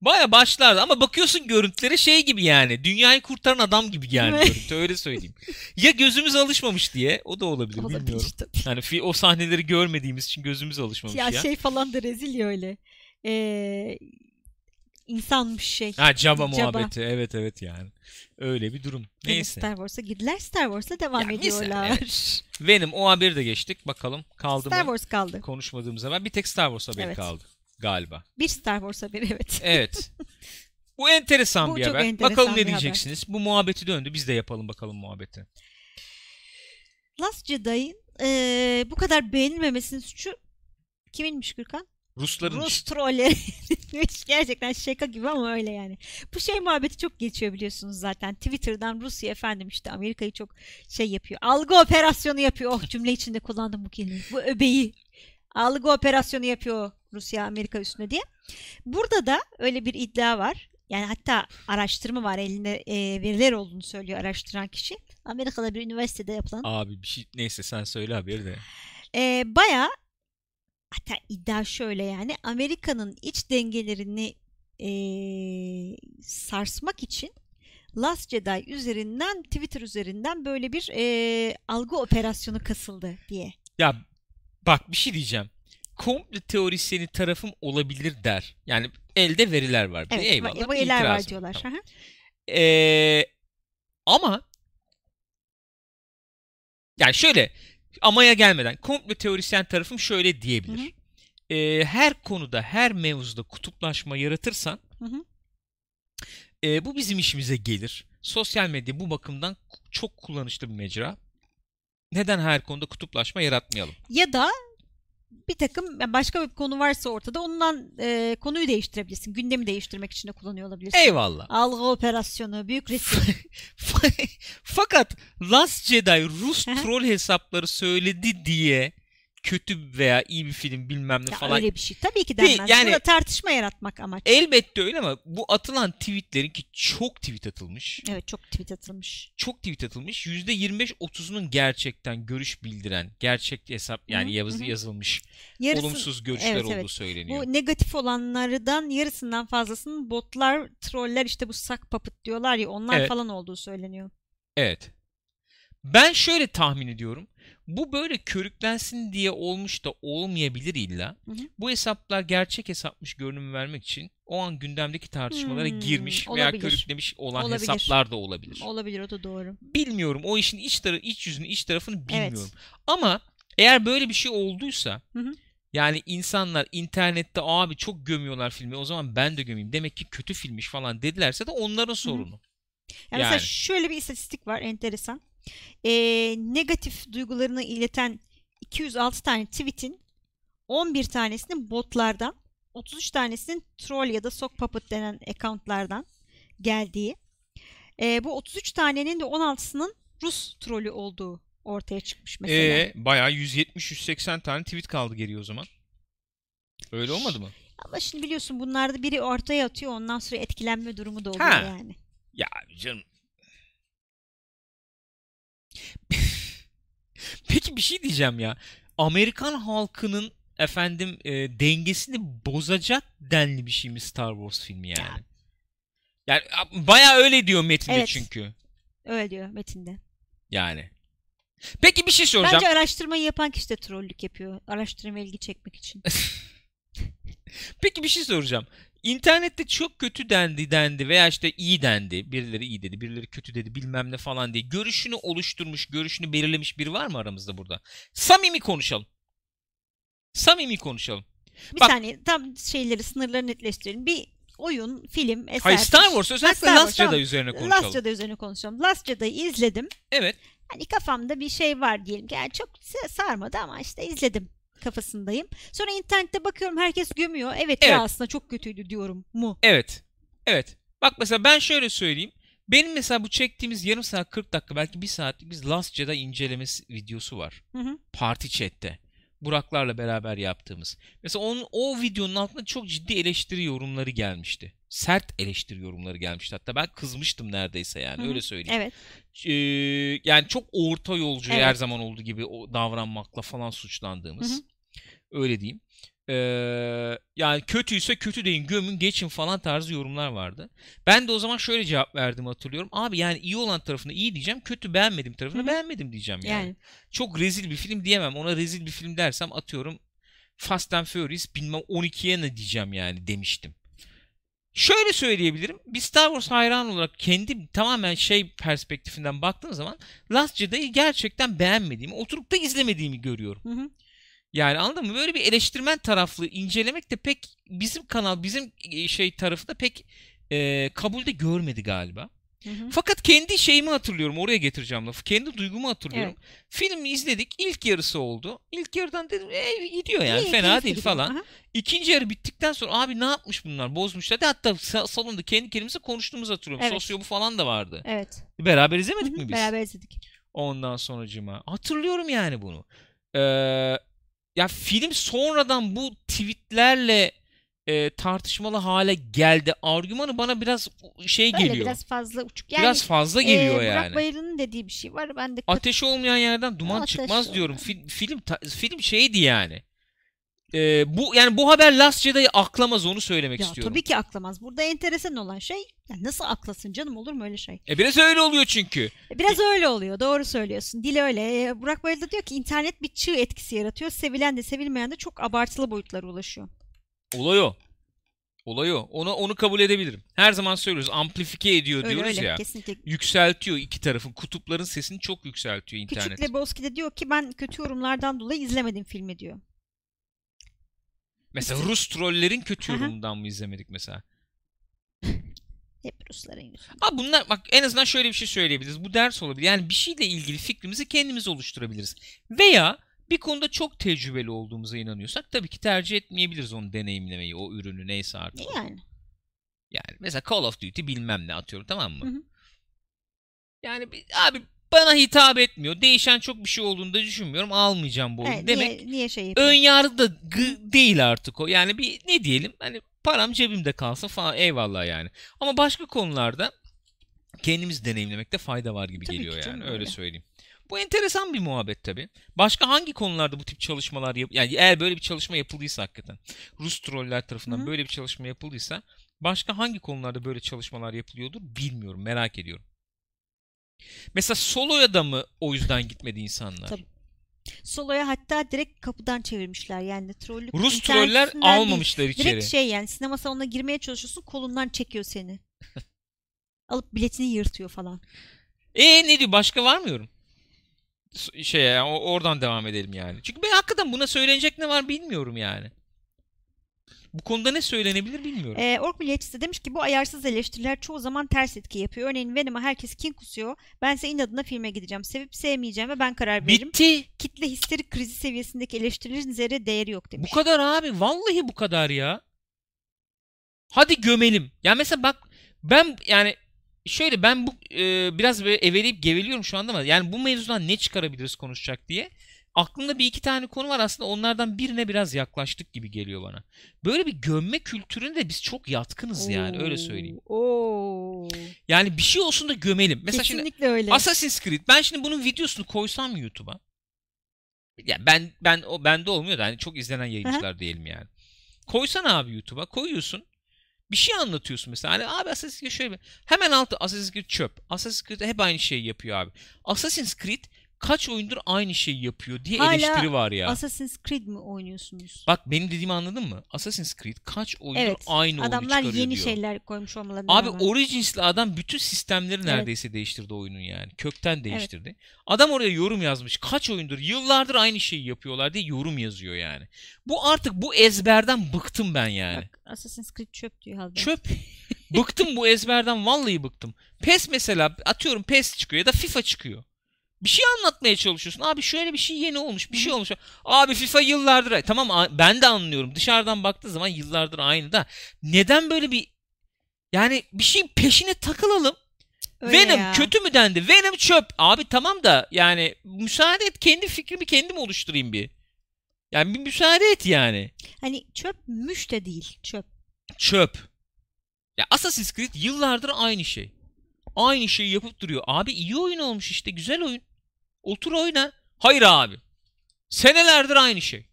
Baya başlardı ama bakıyorsun görüntülere şey gibi yani. Dünyayı kurtaran adam gibi yani görüntü öyle söyleyeyim. ya gözümüz alışmamış diye o da olabilir,
Olabilir
bilmiyorum.
tabii.
Hani o sahneleri görmediğimiz için gözümüz alışmamış ya.
Ya, şey falan da rezil ya öyle. Ee, insanmış şey.
Ha Jabba. muhabbeti evet evet yani. Öyle bir durum. Neyse.
Star Wars'a girdiler. Star Wars'la devam
Ya misal,
ediyorlar.
Venom o haberi de geçtik. Bakalım kaldı
Star
mı?
Wars kaldı.
Konuşmadığımız zaman bir tek Star Wars haberi
Evet.
kaldı galiba.
Bir Star Wars haberi evet.
Evet. Bu [laughs] enteresan
Bu
bir haber.
enteresan
bakalım ne diyeceksiniz. Bu muhabbeti döndü. Biz de yapalım bakalım muhabbeti.
Last Jedi'ın ee, bu kadar beğenilmemesinin suçu kiminmiş Gürkan?
Rusların
Rus trolleri. [laughs] Gerçekten şaka gibi ama öyle yani. Bu şey muhabbeti çok geçiyor biliyorsunuz zaten. Twitter'dan Rusya efendim işte Amerika'yı çok şey yapıyor. Algı operasyonu yapıyor. Oh cümle içinde kullandım bu kelimeyi. Bu öbeği. Algı operasyonu yapıyor Rusya Amerika üstüne diye. Burada da öyle bir iddia var. Yani hatta araştırma var elinde e, veriler olduğunu söylüyor araştıran kişi. Amerika'da bir üniversitede yapılan.
Abi bir şey neyse sen söyle haberi de.
E, Baya hatta iddia şöyle yani Amerika'nın iç dengelerini e, sarsmak için Last Jedi üzerinden Twitter üzerinden böyle bir e, algı operasyonu kasıldı diye.
Ya bak bir şey diyeceğim. Komple teorisyeni tarafım olabilir der. Yani elde veriler var.
Evet
Eyvallah.
bu
bir
eller var diyorlar.
Tamam. Ee, ama yani şöyle amaya gelmeden komple teorisyen tarafım şöyle diyebilir.
Hı hı.
Ee, her konuda her mevzuda kutuplaşma yaratırsan
Hı hı.
e, bu bizim işimize gelir. Sosyal medya bu bakımdan çok kullanışlı bir mecra. Neden her konuda kutuplaşma yaratmayalım?
Ya da bir takım yani başka bir konu varsa ortada ondan e, konuyu değiştirebilirsin. Gündemi değiştirmek için de kullanıyor olabilirsin.
Eyvallah.
Algı operasyonu, büyük resim.
Fakat Last Jedi Rus troll hesapları söyledi diye kötü veya iyi bir film bilmem ne
Ya
falan.
öyle bir şey. Tabii ki
Değil,
denmez.
yani-
Burada tartışma yaratmak amaç.
Elbette öyle ama bu atılan tweetlerin ki çok tweet atılmış.
Evet çok tweet atılmış.
Çok tweet atılmış. %25-30'unun gerçekten görüş bildiren, gerçek hesap yani yazı yazılmış
Yarısı,
olumsuz görüşler
evet,
olduğu
evet.
söyleniyor.
bu negatif olanlardan yarısından fazlasının botlar, troller işte bu sak puppet diyorlar ya onlar
Evet.
falan olduğu söyleniyor.
Evet. Ben şöyle tahmin ediyorum. Bu böyle körüklensin diye olmuş da olmayabilir illa.
Hı hı.
Bu hesaplar gerçek hesapmış görünüm vermek için o an gündemdeki tartışmalara
Hmm,
girmiş veya
olabilir.
körüklemiş olan
Olabilir.
hesaplar da olabilir.
Olabilir o da doğru.
Bilmiyorum. O işin iç tarafı, iç yüzünü, iç tarafını
Evet.
bilmiyorum. Ama eğer böyle bir şey olduysa
Hı hı.
yani insanlar internette abi çok gömüyorlar filmi o zaman ben de gömeyim. Demek ki kötü filmmiş falan dedilerse de onların sorunu.
Yani, mesela
Yani.
şöyle bir istatistik var enteresan. Ee, negatif duygularını ileten 206 tane tweet'in 11 tanesinin botlardan, 33 tanesinin troll ya da sock puppet denen accountlardan geldiği. Ee, bu 33 tanenin de 16'sının Rus trolü olduğu ortaya çıkmış mesela.
Ee, bayağı 170-180 tane tweet kaldı geriye o zaman. Öyle olmadı mı?
Ama şimdi biliyorsun bunlarda biri ortaya atıyor ondan sonra etkilenme durumu da oluyor
Ha.
yani.
Ya canım. [laughs] Peki bir şey diyeceğim ya. Amerikan halkının efendim e, dengesini bozacak denli bir şey mi Star Wars filmi yani? Yani a- bayağı öyle diyor metinde
Evet.
çünkü.
Öyle diyor metinde.
Yani. Peki bir şey soracağım.
Bence araştırmayı yapan kişi de trollük yapıyor. Araştırma ilgi çekmek için. [laughs]
Peki bir şey soracağım. İnternette çok kötü dendi dendi veya işte iyi dendi. Birileri iyi dedi, birileri kötü dedi bilmem ne falan diye. Görüşünü oluşturmuş, görüşünü belirlemiş biri var mı aramızda burada? Samimi konuşalım. Samimi konuşalım.
Bir
Bak-
saniye tam şeyleri sınırları netleştirelim. Bir oyun, film, eser.
Hayır Star Wars özellikle
Star
Last
Wars,
Jedi
tamam.
üzerine konuşalım.
Last Jedi üzerine konuşalım. Last Jedi'yi izledim.
Evet.
Hani kafamda bir şey var diyelim ki. Yani çok sarmadı ama işte izledim kafasındayım. Sonra internette bakıyorum herkes gömüyor. Evet,
Evet.
ya aslında çok kötüydü diyorum mu?
Evet. Evet. Bak mesela ben şöyle söyleyeyim. Benim mesela bu çektiğimiz yarım saat 40 dakika belki bir saatlik biz Last Jedi incelemesi videosu var.
Hı hı.
Parti Chat'te. Buraklarla beraber yaptığımız. Mesela onun, o videonun altında çok ciddi eleştiri yorumları gelmişti. Sert eleştiri yorumları gelmişti. Hatta ben kızmıştım neredeyse yani
Hı
öyle söyleyeyim.
Evet.
Ee, yani çok orta yolcu
Evet.
her zaman olduğu gibi o davranmakla falan suçlandığımız.
Hı hı.
Öyle diyeyim. Ee, yani kötüyse kötü deyin gömün geçin falan tarzı yorumlar vardı. Ben de o zaman şöyle cevap verdim hatırlıyorum. Abi yani iyi olan tarafını iyi diyeceğim. Kötü beğenmedim tarafını
Hı hı.
beğenmedim diyeceğim yani.
Yani.
Çok rezil bir film diyemem. Ona rezil bir film dersem atıyorum Fast and Furious bilmem 12'ye ne diyeceğim yani demiştim. Şöyle söyleyebilirim. Bir Star Wars hayran olarak kendi tamamen şey perspektifinden baktığım zaman Last Jedi'yi gerçekten beğenmediğimi, oturup da izlemediğimi görüyorum.
Hı hı.
Yani anladın mı? Böyle bir eleştirmen taraflı incelemek de pek bizim kanal, bizim e, şey tarafı da pek e, kabulde görmedi galiba.
Hı hı.
Fakat kendi şeyimi hatırlıyorum. Oraya getireceğim lafı. Kendi duygumu hatırlıyorum.
Evet.
Filmi izledik. İlk yarısı oldu. İlk yarıdan dedim e, gidiyor yani.
İyi,
Fena değil
gidiyor.
falan.
Aha.
İkinci yarı bittikten sonra abi ne yapmış bunlar? Bozmuşlar. De hatta sa- salonda kendi kendimize konuştuğumuzu hatırlıyorum.
Evet.
Sosyo bu falan da vardı.
Evet.
Beraber izlemedik
Hı hı.
mi biz?
Beraber izledik.
Ondan sonracıma. Hatırlıyorum yani bunu. Ee, ya film sonradan bu tweetlerle e, tartışmalı hale geldi. Argümanı bana biraz şey
Böyle
geliyor. Biraz,
biraz fazla uçuk. Yani
fazla
e,
geliyor
Burak
yani.
Bayır'ın dediği bir şey var. Ben de kat-
Ateş olmayan yerden duman
Ateş
çıkmaz diyorum.
olmayan.
Fil- film ta- film şeydi yani. Ee, bu yani bu haber Last Jedi'yi aklamaz onu söylemek
ya
istiyorum.
tabii ki aklamaz. Burada enteresan olan şey ya nasıl aklasın canım olur mu öyle şey?
E biraz öyle oluyor çünkü.
E, Biraz öyle oluyor. Doğru söylüyorsun. Dil öyle. E, Burak Bayır da diyor ki internet bir çığ etkisi yaratıyor. Sevilen de sevilmeyen de çok abartılı boyutlara ulaşıyor.
Olay o. Olay o. Onu onu kabul edebilirim. Her zaman söylüyoruz. Amplifike ediyor
Öyle
diyoruz
öyle.
ya.
Kesinlikle.
Yükseltiyor iki tarafın. Kutupların sesini çok yükseltiyor internet.
Küçük Lebowski de diyor ki ben kötü yorumlardan dolayı izlemedim filmi diyor.
Mesela Rus trollerin kötü yorumundan mı izlemedik mesela?
Hep Rusların yüzünden.
Abi bunlar bak en azından şöyle bir şey söyleyebiliriz. Bu ders olabilir. Yani bir şeyle ilgili fikrimizi kendimiz oluşturabiliriz. Veya bir konuda çok tecrübeli olduğumuza inanıyorsak tabii ki tercih etmeyebiliriz onu deneyimlemeyi, o ürünü neyse artık.
Yani.
Yani mesela Call of Duty bilmem ne atıyorum tamam mı?
Hı hı.
Yani abi bana hitap etmiyor. Değişen çok bir şey olduğunu da düşünmüyorum. Almayacağım bu oyunu
Evet,
demek.
niye, niye şey?
Ön yargı da gı- değil artık o. Yani bir ne diyelim hani param cebimde kalsın falan eyvallah yani. Ama başka konularda kendimiz deneyimlemekte fayda var gibi
Tabii
geliyor
canım,
yani öyle,
öyle.
söyleyeyim. Bu enteresan bir muhabbet tabii. Başka hangi konularda bu tip çalışmalar yap yani eğer böyle bir çalışma yapıldıysa hakikaten Rus troller tarafından
Hı hı.
böyle bir çalışma yapıldıysa başka hangi konularda böyle çalışmalar yapılıyordur bilmiyorum merak ediyorum. Mesela soloya da mı o yüzden gitmedi insanlar?
Tabii. Solo'ya hatta direkt kapıdan çevirmişler. Yani trollük
Rus troller
üstünden değil.
almamışlar içeri.
Direkt şey yani sinema salonuna girmeye çalışıyorsun kolundan çekiyor seni. [laughs] Alıp biletini yırtıyor falan.
E ne diyor? Başka var mı yorum? Şey ya, o- oradan devam edelim yani. Çünkü ben hakikaten buna söylenecek ne var bilmiyorum yani. Bu konuda ne söylenebilir bilmiyorum.
Ee, Ork milliyetçisi de demiş ki bu ayarsız eleştiriler çoğu zaman ters etki yapıyor. Örneğin Venom'a herkes kin kusuyor. Bense inadına filme gideceğim. Sevip sevmeyeceğime ben karar veririm.
Bitti.
Kitle histerik krizi seviyesindeki eleştirilerin zerre değeri yok
Bu
demiş.
kadar abi. Vallahi bu kadar ya. Hadi gömelim. Ya mesela bak ben yani şöyle ben bu e, biraz böyle eveleyip geveliyorum şu anda ama yani bu mevzudan ne çıkarabiliriz konuşacak diye. Aklımda bir iki tane konu var aslında onlardan birine biraz yaklaştık gibi geliyor bana. Böyle bir gömme kültürüne de biz çok yatkınız yani öyle söyleyeyim.
Oo.
Yani bir şey olsun da gömelim. Mesela şimdi
Kesinlikle öyle.
Assassin's Creed ben şimdi bunun videosunu koysam YouTube'a? Ya ben ben o bende olmuyor da hani çok izlenen yayıncılar diyelim yani. Koysan abi YouTube'a koyuyorsun. Bir şey anlatıyorsun mesela. Hani abi Assassin's Creed şöyle bir. Hemen altı Assassin's Creed çöp. Assassin's Creed hep aynı şeyi yapıyor abi. Assassin's Creed kaç oyundur aynı şeyi yapıyor diye
Hala
eleştiri var ya.
Assassin's Creed mi oynuyorsunuz?
Bak benim dediğimi anladın mı? Assassin's Creed kaç oyundur
Evet.
aynı oyunu
Adamlar
çıkarıyor
yeni
diyor.
şeyler koymuş olmalarına
Abi
rağmen.
Origins'li adam bütün sistemleri
Evet.
neredeyse değiştirdi oyunun yani. Kökten değiştirdi. Adam oraya yorum yazmış. Kaç oyundur, yıllardır aynı şeyi yapıyorlar diye yorum yazıyor yani. Bu artık bu ezberden bıktım ben yani.
Bak, Assassin's Creed çöp diyor halde.
Çöp. [laughs] bıktım bu ezberden vallahi bıktım. PES mesela atıyorum PES çıkıyor ya da FIFA çıkıyor. Bir şey anlatmaya çalışıyorsun. Abi şöyle bir şey yeni olmuş, bir şey olmuş. Abi FIFA yıllardır tamam ben de anlıyorum. Dışarıdan baktığı zaman yıllardır aynı da neden böyle bir yani bir şeyin peşine takılalım.
Öyle
Venom
ya.
kötü mü dendi? Venom çöp. Abi tamam da yani müsaade et kendi fikrimi kendim oluşturayım bir. Yani bir müsaade et yani.
Hani çöpmüş de değil. Çöp.
Çöp. Ya Assassin's Creed yıllardır aynı şey. Aynı şeyi yapıp duruyor. Abi iyi oyun olmuş işte. Güzel oyun. Otur oyna. Hayır abi. Senelerdir aynı şey.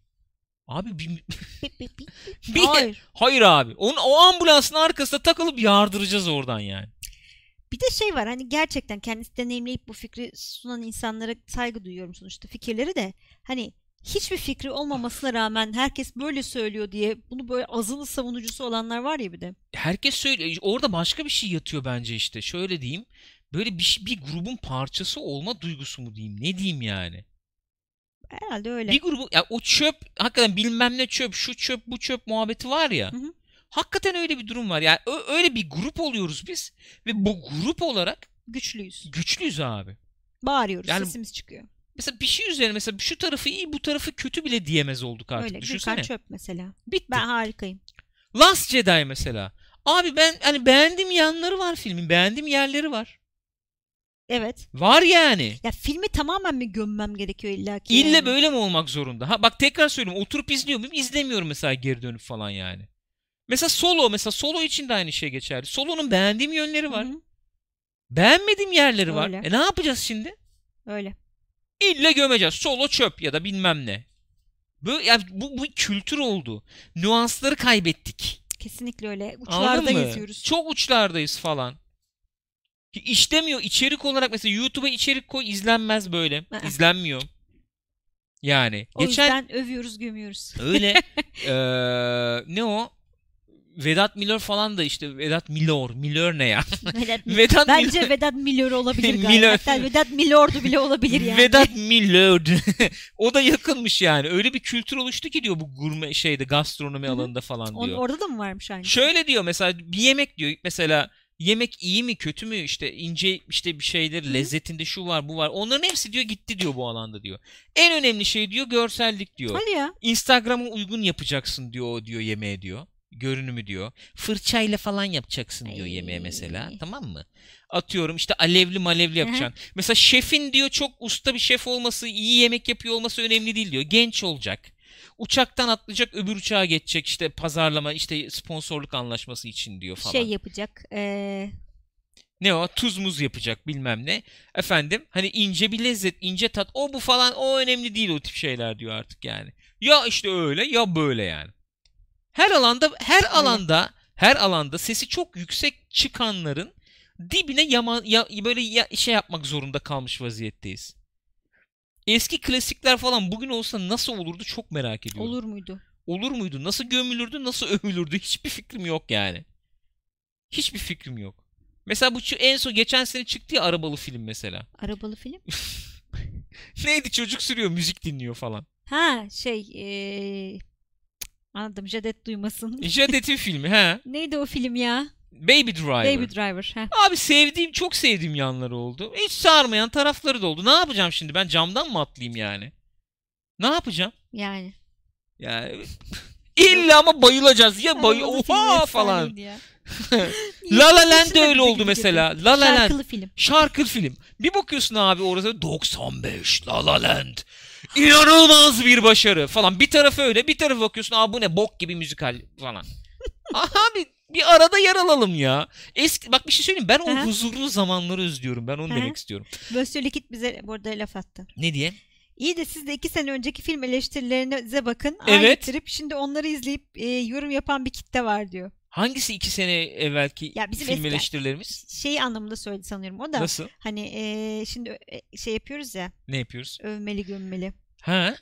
Abi bir, bir-
Hayır.
hayır abi. Onun, o ambulansın arkasında takılıp yardıracağız oradan yani.
Bir de şey var hani gerçekten kendisi deneyimleyip bu fikri sunan insanlara saygı duyuyorum sonuçta fikirleri de hani hiçbir fikri olmamasına rağmen herkes böyle söylüyor diye bunu böyle azılı savunucusu olanlar var ya bir de.
Herkes söylüyor. Orada başka bir şey yatıyor bence işte. Şöyle diyeyim. Böyle bir, bir grubun parçası olma duygusu mu diyeyim? Ne diyeyim yani?
Herhalde öyle.
Bir grubu ya o çöp hakikaten bilmem ne çöp şu çöp bu çöp muhabbeti var ya.
Hı hı.
Hakikaten öyle bir durum var. Yani öyle bir grup oluyoruz biz ve bu grup olarak
Güçlüyüz.
güçlüyüz abi.
Bağırıyoruz.
Yani-
Sesimiz çıkıyor.
Mesela bir şey üzerine mesela şu tarafı iyi bu tarafı kötü bile diyemez olduk artık.
öyle.
Düşünsene.
Gürkan çöp mesela.
Bitti.
Ben harikayım.
Last Jedi mesela. Abi ben hani beğendiğim yanları var filmin. Beğendiğim yerleri var.
Evet.
Var yani.
Ya filmi tamamen mi gömmem gerekiyor illa ki?
İlle
yani?
böyle mi olmak zorunda? Ha bak tekrar söylüyorum. Oturup izliyor muyum? İzlemiyorum mesela geri dönüp falan yani. Mesela Solo mesela Solo için de aynı şey geçerli. Solo'nun beğendiğim yönleri var.
Hı hı.
Beğenmediğim yerleri var.
Öyle.
E ne yapacağız şimdi?
Öyle.
İlle gömeceğiz. Solo çöp ya da bilmem ne. Bu, ya bu, bu kültür oldu. Nüansları kaybettik.
Kesinlikle öyle. Uçlarda geziyoruz.
Çok uçlardayız falan. İşlemiyor. içerik olarak mesela YouTube'a içerik koy izlenmez böyle.
Aa.
İzlenmiyor. Yani.
O
Geçen
yüzden övüyoruz, gömüyoruz.
öyle [laughs] eee, ne o? Vedat Milor falan da işte Vedat Milor. Milor ne ya? [laughs]
Vedat, [laughs]
Vedat
bence
Milor.
Vedat Milor olabilir galiba.
Milor.
Hatta Vedat Milor'du bile olabilir yani.
Vedat Milor. o da yakınmış yani. Öyle bir kültür oluştu ki diyor bu gurme şeyde gastronomi
Hı hı.
alanında falan diyor.
orada da mı varmış aynı?
Şöyle diyor mesela bir yemek diyor mesela yemek iyi mi kötü mü işte ince işte bir şeyleri
Hı.
lezzetinde şu var bu var onların hepsi diyor gitti diyor bu alanda diyor. En önemli şey diyor görsellik diyor.
Hadi ya.
Instagram'a uygun yapacaksın diyor o diyor yemeğe diyor. Görünümü diyor. Fırçayla falan yapacaksın diyor yemeğe mesela.
Ay.
Tamam mı? Atıyorum işte alevli malevli yapacaksın. Mesela şefin diyor çok usta bir şef olması, iyi yemek yapıyor olması önemli değil diyor. Genç olacak. Uçaktan atlayacak öbür uçağa geçecek işte pazarlama işte sponsorluk anlaşması için diyor falan.
Şey yapacak. Ee,
Ne o? Tuz muz yapacak bilmem ne. Efendim hani ince bir lezzet, ince tat o bu falan o önemli değil o tip şeyler diyor artık yani. Ya işte öyle ya böyle yani. Her alanda her alanda her alanda sesi çok yüksek çıkanların dibine yama, ya, böyle ya- şey yapmak zorunda kalmış vaziyetteyiz. Eski klasikler falan bugün olsa nasıl olurdu çok merak ediyorum.
olur muydu?
Olur muydu? Nasıl gömülürdü? Nasıl övülürdü? Hiçbir fikrim yok yani. Hiçbir fikrim yok. Mesela bu en son geçen sene çıktı ya arabalı film mesela. [laughs]
Arabalı film. [laughs]
Neydi çocuk sürüyor müzik dinliyor falan.
Ha şey ee, anladım. Jadet duymasın.
Jadet'in [laughs] filmi ha.
Neydi o film ya?
Baby Driver.
Baby Driver. Ha.
Abi sevdiğim çok sevdiğim yanları oldu. Hiç sarmayan tarafları da oldu. Ne yapacağım şimdi ben camdan mı atlayayım yani? Ne yapacağım?
Yani.
Yani [laughs] illa ama bayılacağız ya bay oha falan. [laughs] La La Land de öyle oldu mesela. La La Land.
Şarkılı film.
Şarkı film. Bir bakıyorsun abi orası 95 La La Land. İnanılmaz bir başarı falan. Bir tarafı öyle bir tarafı bakıyorsun abi bu ne bok gibi müzikal falan. [laughs] abi bir arada yer alalım ya. Eski bak bir şey söyleyeyim ben o
Aha.
huzurlu zamanları özlüyorum. Ben onu
Aha.
demek istiyorum.
Mösyö Likit bize burada laf attı.
Ne diye?
İyi de siz de iki sene önceki film eleştirilerinize bakın.
Evet.
Aynı trip. Şimdi onları izleyip e, yorum yapan bir kitle var diyor.
Hangisi iki sene evvelki
Ya bizim
film
eski-
eleştirilerimiz?
Şey anlamında söyledi sanıyorum o da.
Nasıl?
Hani e, şimdi e, şey yapıyoruz ya
Ne yapıyoruz?
övmeli gömmeli.
Ha?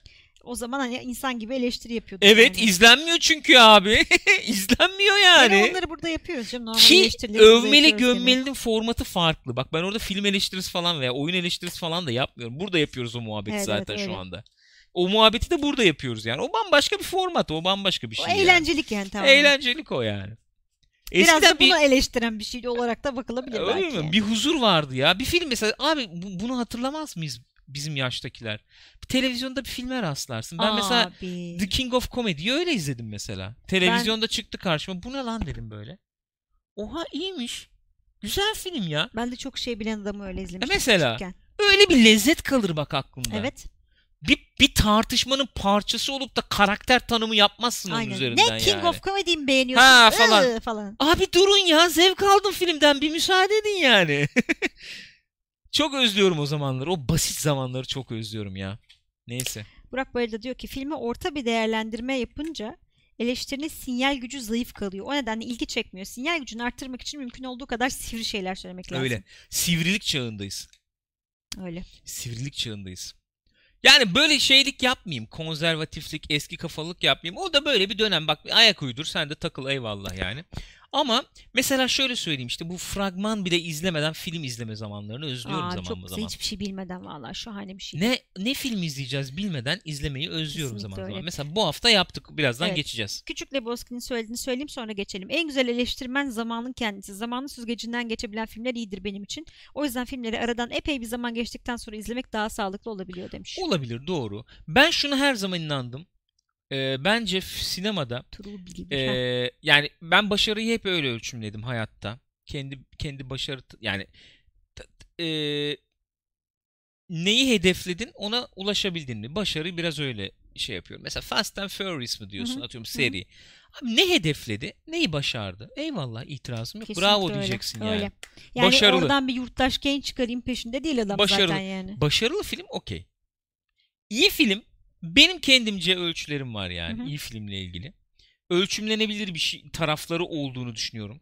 O zaman hani insan gibi eleştiri yapıyorduk.
Evet
yani.
izlenmiyor çünkü abi. [laughs] izlenmiyor yani.
Yani onları burada yapıyoruz canım. Normal
Ki övmeli gömmelinin formatı farklı. Bak ben orada film eleştirisi falan veya oyun eleştirisi falan da yapmıyorum. Burada yapıyoruz o muhabbeti
Evet,
zaten
evet,
şu anda. O muhabbeti de burada yapıyoruz yani. O bambaşka bir format, o bambaşka bir
O
şey. yani.
eğlencelik yani tamam.
Eğlencelik o yani.
Biraz
Eskiden
da
bir
bunu eleştiren bir şey olarak da bakılabilir
öyle
belki.
mi? Bir huzur vardı ya. Bir film mesela abi bu- bunu hatırlamaz mıyız bizim yaştakiler? Bir televizyonda bir filme rastlarsın. Ben mesela
Abi.
The King of Comedy'yi öyle izledim mesela. Televizyonda çıktı karşıma. Bu ne lan dedim böyle. Oha iyiymiş. Güzel film ya.
Ben de çok şey bilen adamı öyle izlemiştim.
mesela?
küçükken.
Öyle bir lezzet kalır bak aklında.
Evet.
Bir, bir tartışmanın parçası olup da karakter tanımı yapmazsın onun
Aynen.
üzerinden
Ne King
yani.
of Comedy'yi mi beğeniyorsun?
Ha, falan.
Iı, falan.
Abi durun ya zevk aldım filmden bir müsaade edin yani. [laughs] çok özlüyorum o zamanları. O basit zamanları çok özlüyorum ya. Neyse.
Burak Bayır da diyor ki filme orta bir değerlendirme yapınca eleştirinin sinyal gücü zayıf kalıyor. O nedenle ilgi çekmiyor. Sinyal gücünü arttırmak için mümkün olduğu kadar sivri şeyler söylemek lazım.
Öyle. Sivrilik çağındayız.
Öyle.
Sivrilik çağındayız. Yani böyle şeylik yapmayayım. Konservatiflik, eski kafalılık yapmayayım. O da böyle bir dönem. Bak ayak uydur sen de takıl eyvallah yani. Ama mesela şöyle söyleyeyim işte bu fragman bile izlemeden film izleme zamanlarını özlüyorum
Aa,
zaman
çok
zaman.
güzel. Hiçbir şey bilmeden vallahi şahane bir şey.
Ne ne film izleyeceğiz bilmeden izlemeyi özlüyorum
Kesinlikle
zaman zaman.
öyle.
Mesela bu hafta yaptık. Birazdan
Evet.
geçeceğiz.
Küçük Lebowski'nin söylediğini söyleyeyim sonra geçelim. En güzel eleştirmen zamanın kendisi. Zamanın süzgecinden geçebilen filmler iyidir benim için. O yüzden filmleri aradan epey bir zaman geçtikten sonra izlemek daha sağlıklı olabiliyor demiş.
Olabilir doğru. Ben şunu her zaman inandım. Ee, bence sinemada. Ee, yani ben başarıyı hep öyle ölçümledim hayatta. Kendi kendi başarı yani ee, neyi hedefledin ona ulaşabildin mi? Başarı biraz öyle şey yapıyorum. Mesela Fast and Furious mı diyorsun
Hı hı,
atıyorum seri. Abi ne hedefledi? Neyi başardı? Eyvallah itirazım yok.
Kesinlikle
Bravo
öyle,
diyeceksin yani.
öyle. Yani
Başarılı.
oradan bir yurttaş genç çıkarayım peşinde değil adam
Başarılı.
zaten yani.
Başarılı film okey. İyi film benim kendimce ölçülerim var yani
Hı hı.
iyi filmle ilgili. Ölçümlenebilir bir şey tarafları olduğunu düşünüyorum.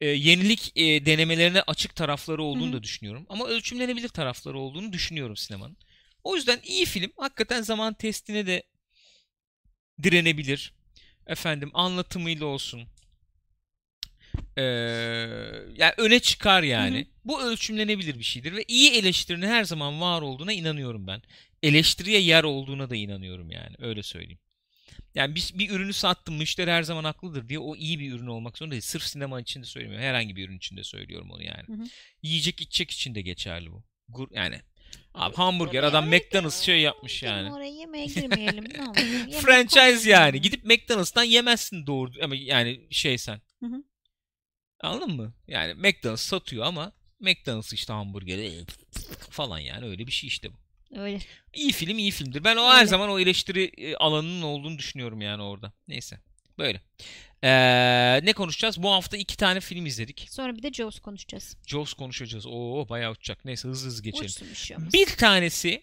Ee, yenilik e, denemelerine açık tarafları olduğunu
Hı hı.
da düşünüyorum. Ama ölçümlenebilir tarafları olduğunu düşünüyorum sinemanın. O yüzden iyi film hakikaten zaman testine de direnebilir. Efendim anlatımıyla olsun. Ee, yani öne çıkar yani.
Hı hı.
Bu ölçümlenebilir bir şeydir ve iyi eleştirinin her zaman var olduğuna inanıyorum ben. Eleştiriye yer olduğuna da inanıyorum yani. Öyle söyleyeyim. Yani bir, bir ürünü sattım müşteri her zaman haklıdır diye o iyi bir ürün olmak zorunda değil. Sırf sinema için de söylemiyorum. Herhangi bir ürün için de söylüyorum onu yani.
Hı hı.
Yiyecek içecek için de geçerli bu. Gur, yani abi hamburger adam McDonald's şey yapmış yani.
Oraya yemeğe [laughs] girmeyelim. ne olur. [laughs]
Franchise yani. Gidip McDonald's'tan yemezsin doğru ama yani şey sen.
Hı hı.
Anladın mı? Yani McDonald's satıyor ama McDonald's işte hamburgeri falan yani öyle bir şey işte bu.
Öyle.
İyi film iyi filmdir. Ben o her
Öyle.
zaman o eleştiri e, alanının olduğunu düşünüyorum yani orada. Neyse. Böyle. Ee, ne konuşacağız? Bu hafta iki tane film izledik.
Sonra bir de Jaws konuşacağız.
Jaws konuşacağız. Oo bayağı uçacak. Neyse hızlı hızlı geçelim.
Uçsun bir şey olmaz.
Bir tanesi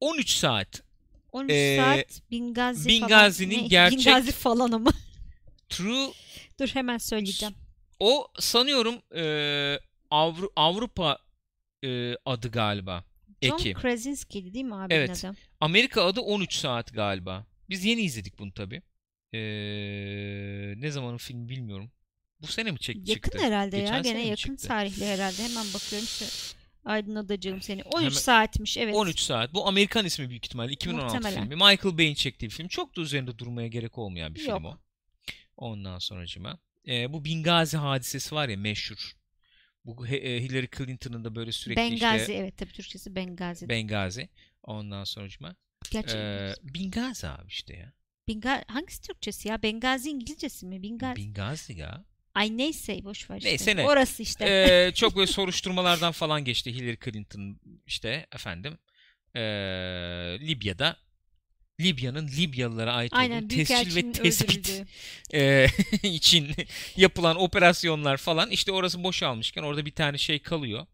13 saat
13
Ee,
saat Bingazi
Bingazi'nin
falan.
Gerçek-
Bingazi falan ama. [laughs]
True
Dur hemen söyleyeceğim.
o sanıyorum e, Avru- Avrupa e, adı galiba.
John
Eki.
Krasinski'ydi değil mi abinin
Evet.
adı?
Amerika adı 13 saat galiba. Biz yeni izledik bunu tabi. ne zamanın filmi bilmiyorum. Bu sene mi çek
Yakın
çıktı?
herhalde ya.
Geçen sene
Gene yakın
çıktı?
tarihli herhalde. Hemen bakıyorum. Şu aydınlatacağım seni. 13
Hemen-
saatmiş evet.
13 saat. Bu Amerikan ismi büyük ihtimalle. 2016
Muhtemelen.
filmi. Michael Bay'in çektiği bir film. Çok da üzerinde durmaya gerek olmayan bir film
Yok.
o. Ondan sonracıma. E, bu Bingazi hadisesi var ya meşhur. Bu e, Hillary Clinton'ın da böyle sürekli
Bengazi
işte
evet tabii Türkçesi Bengazi.
Bengazi. Ondan sonracıma.
Gerçi
E, Bingazi abi işte ya.
Benga- hangisi Türkçesi ya? Bengazi İngilizcesi mi? Bingazi.
Bingazi ya.
Ay neyse boş ver işte.
Neyse ne.
Orası işte.
Ee, çok böyle [laughs] soruşturmalardan falan geçti Hillary Clinton işte efendim ee, Libya'da Libya'nın Libyalılara ait
Aynen
olduğu tescil ve tespit ee, [laughs] için yapılan operasyonlar falan işte orası boşalmışken orada bir tane şey kalıyor.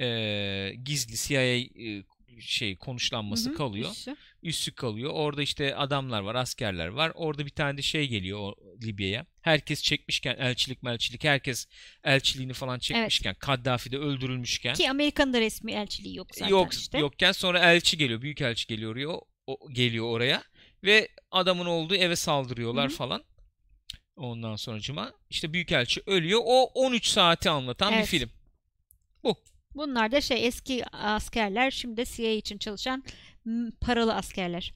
Ee, gizli CIA e, şey konuşlanması
Hı hı,
kalıyor
üssü.
üssü kalıyor. Orada işte adamlar var, askerler var. Orada bir tane de şey geliyor Libya'ya. Herkes çekmişken elçilik melçilik herkes elçiliğini falan çekmişken Kaddafi de öldürülmüşken
Ki Amerika'nın da resmi elçiliği yok zaten
yok
işte.
yokken sonra elçi geliyor. Büyük elçi geliyor. O, o- geliyor oraya ve adamın olduğu eve saldırıyorlar
Hı hı.
falan. Ondan sonracıma işte büyük elçi ölüyor. O 13 saati anlatan bir
Evet.
film.
Bunlar da şey eski askerler şimdi CIA için çalışan paralı askerler.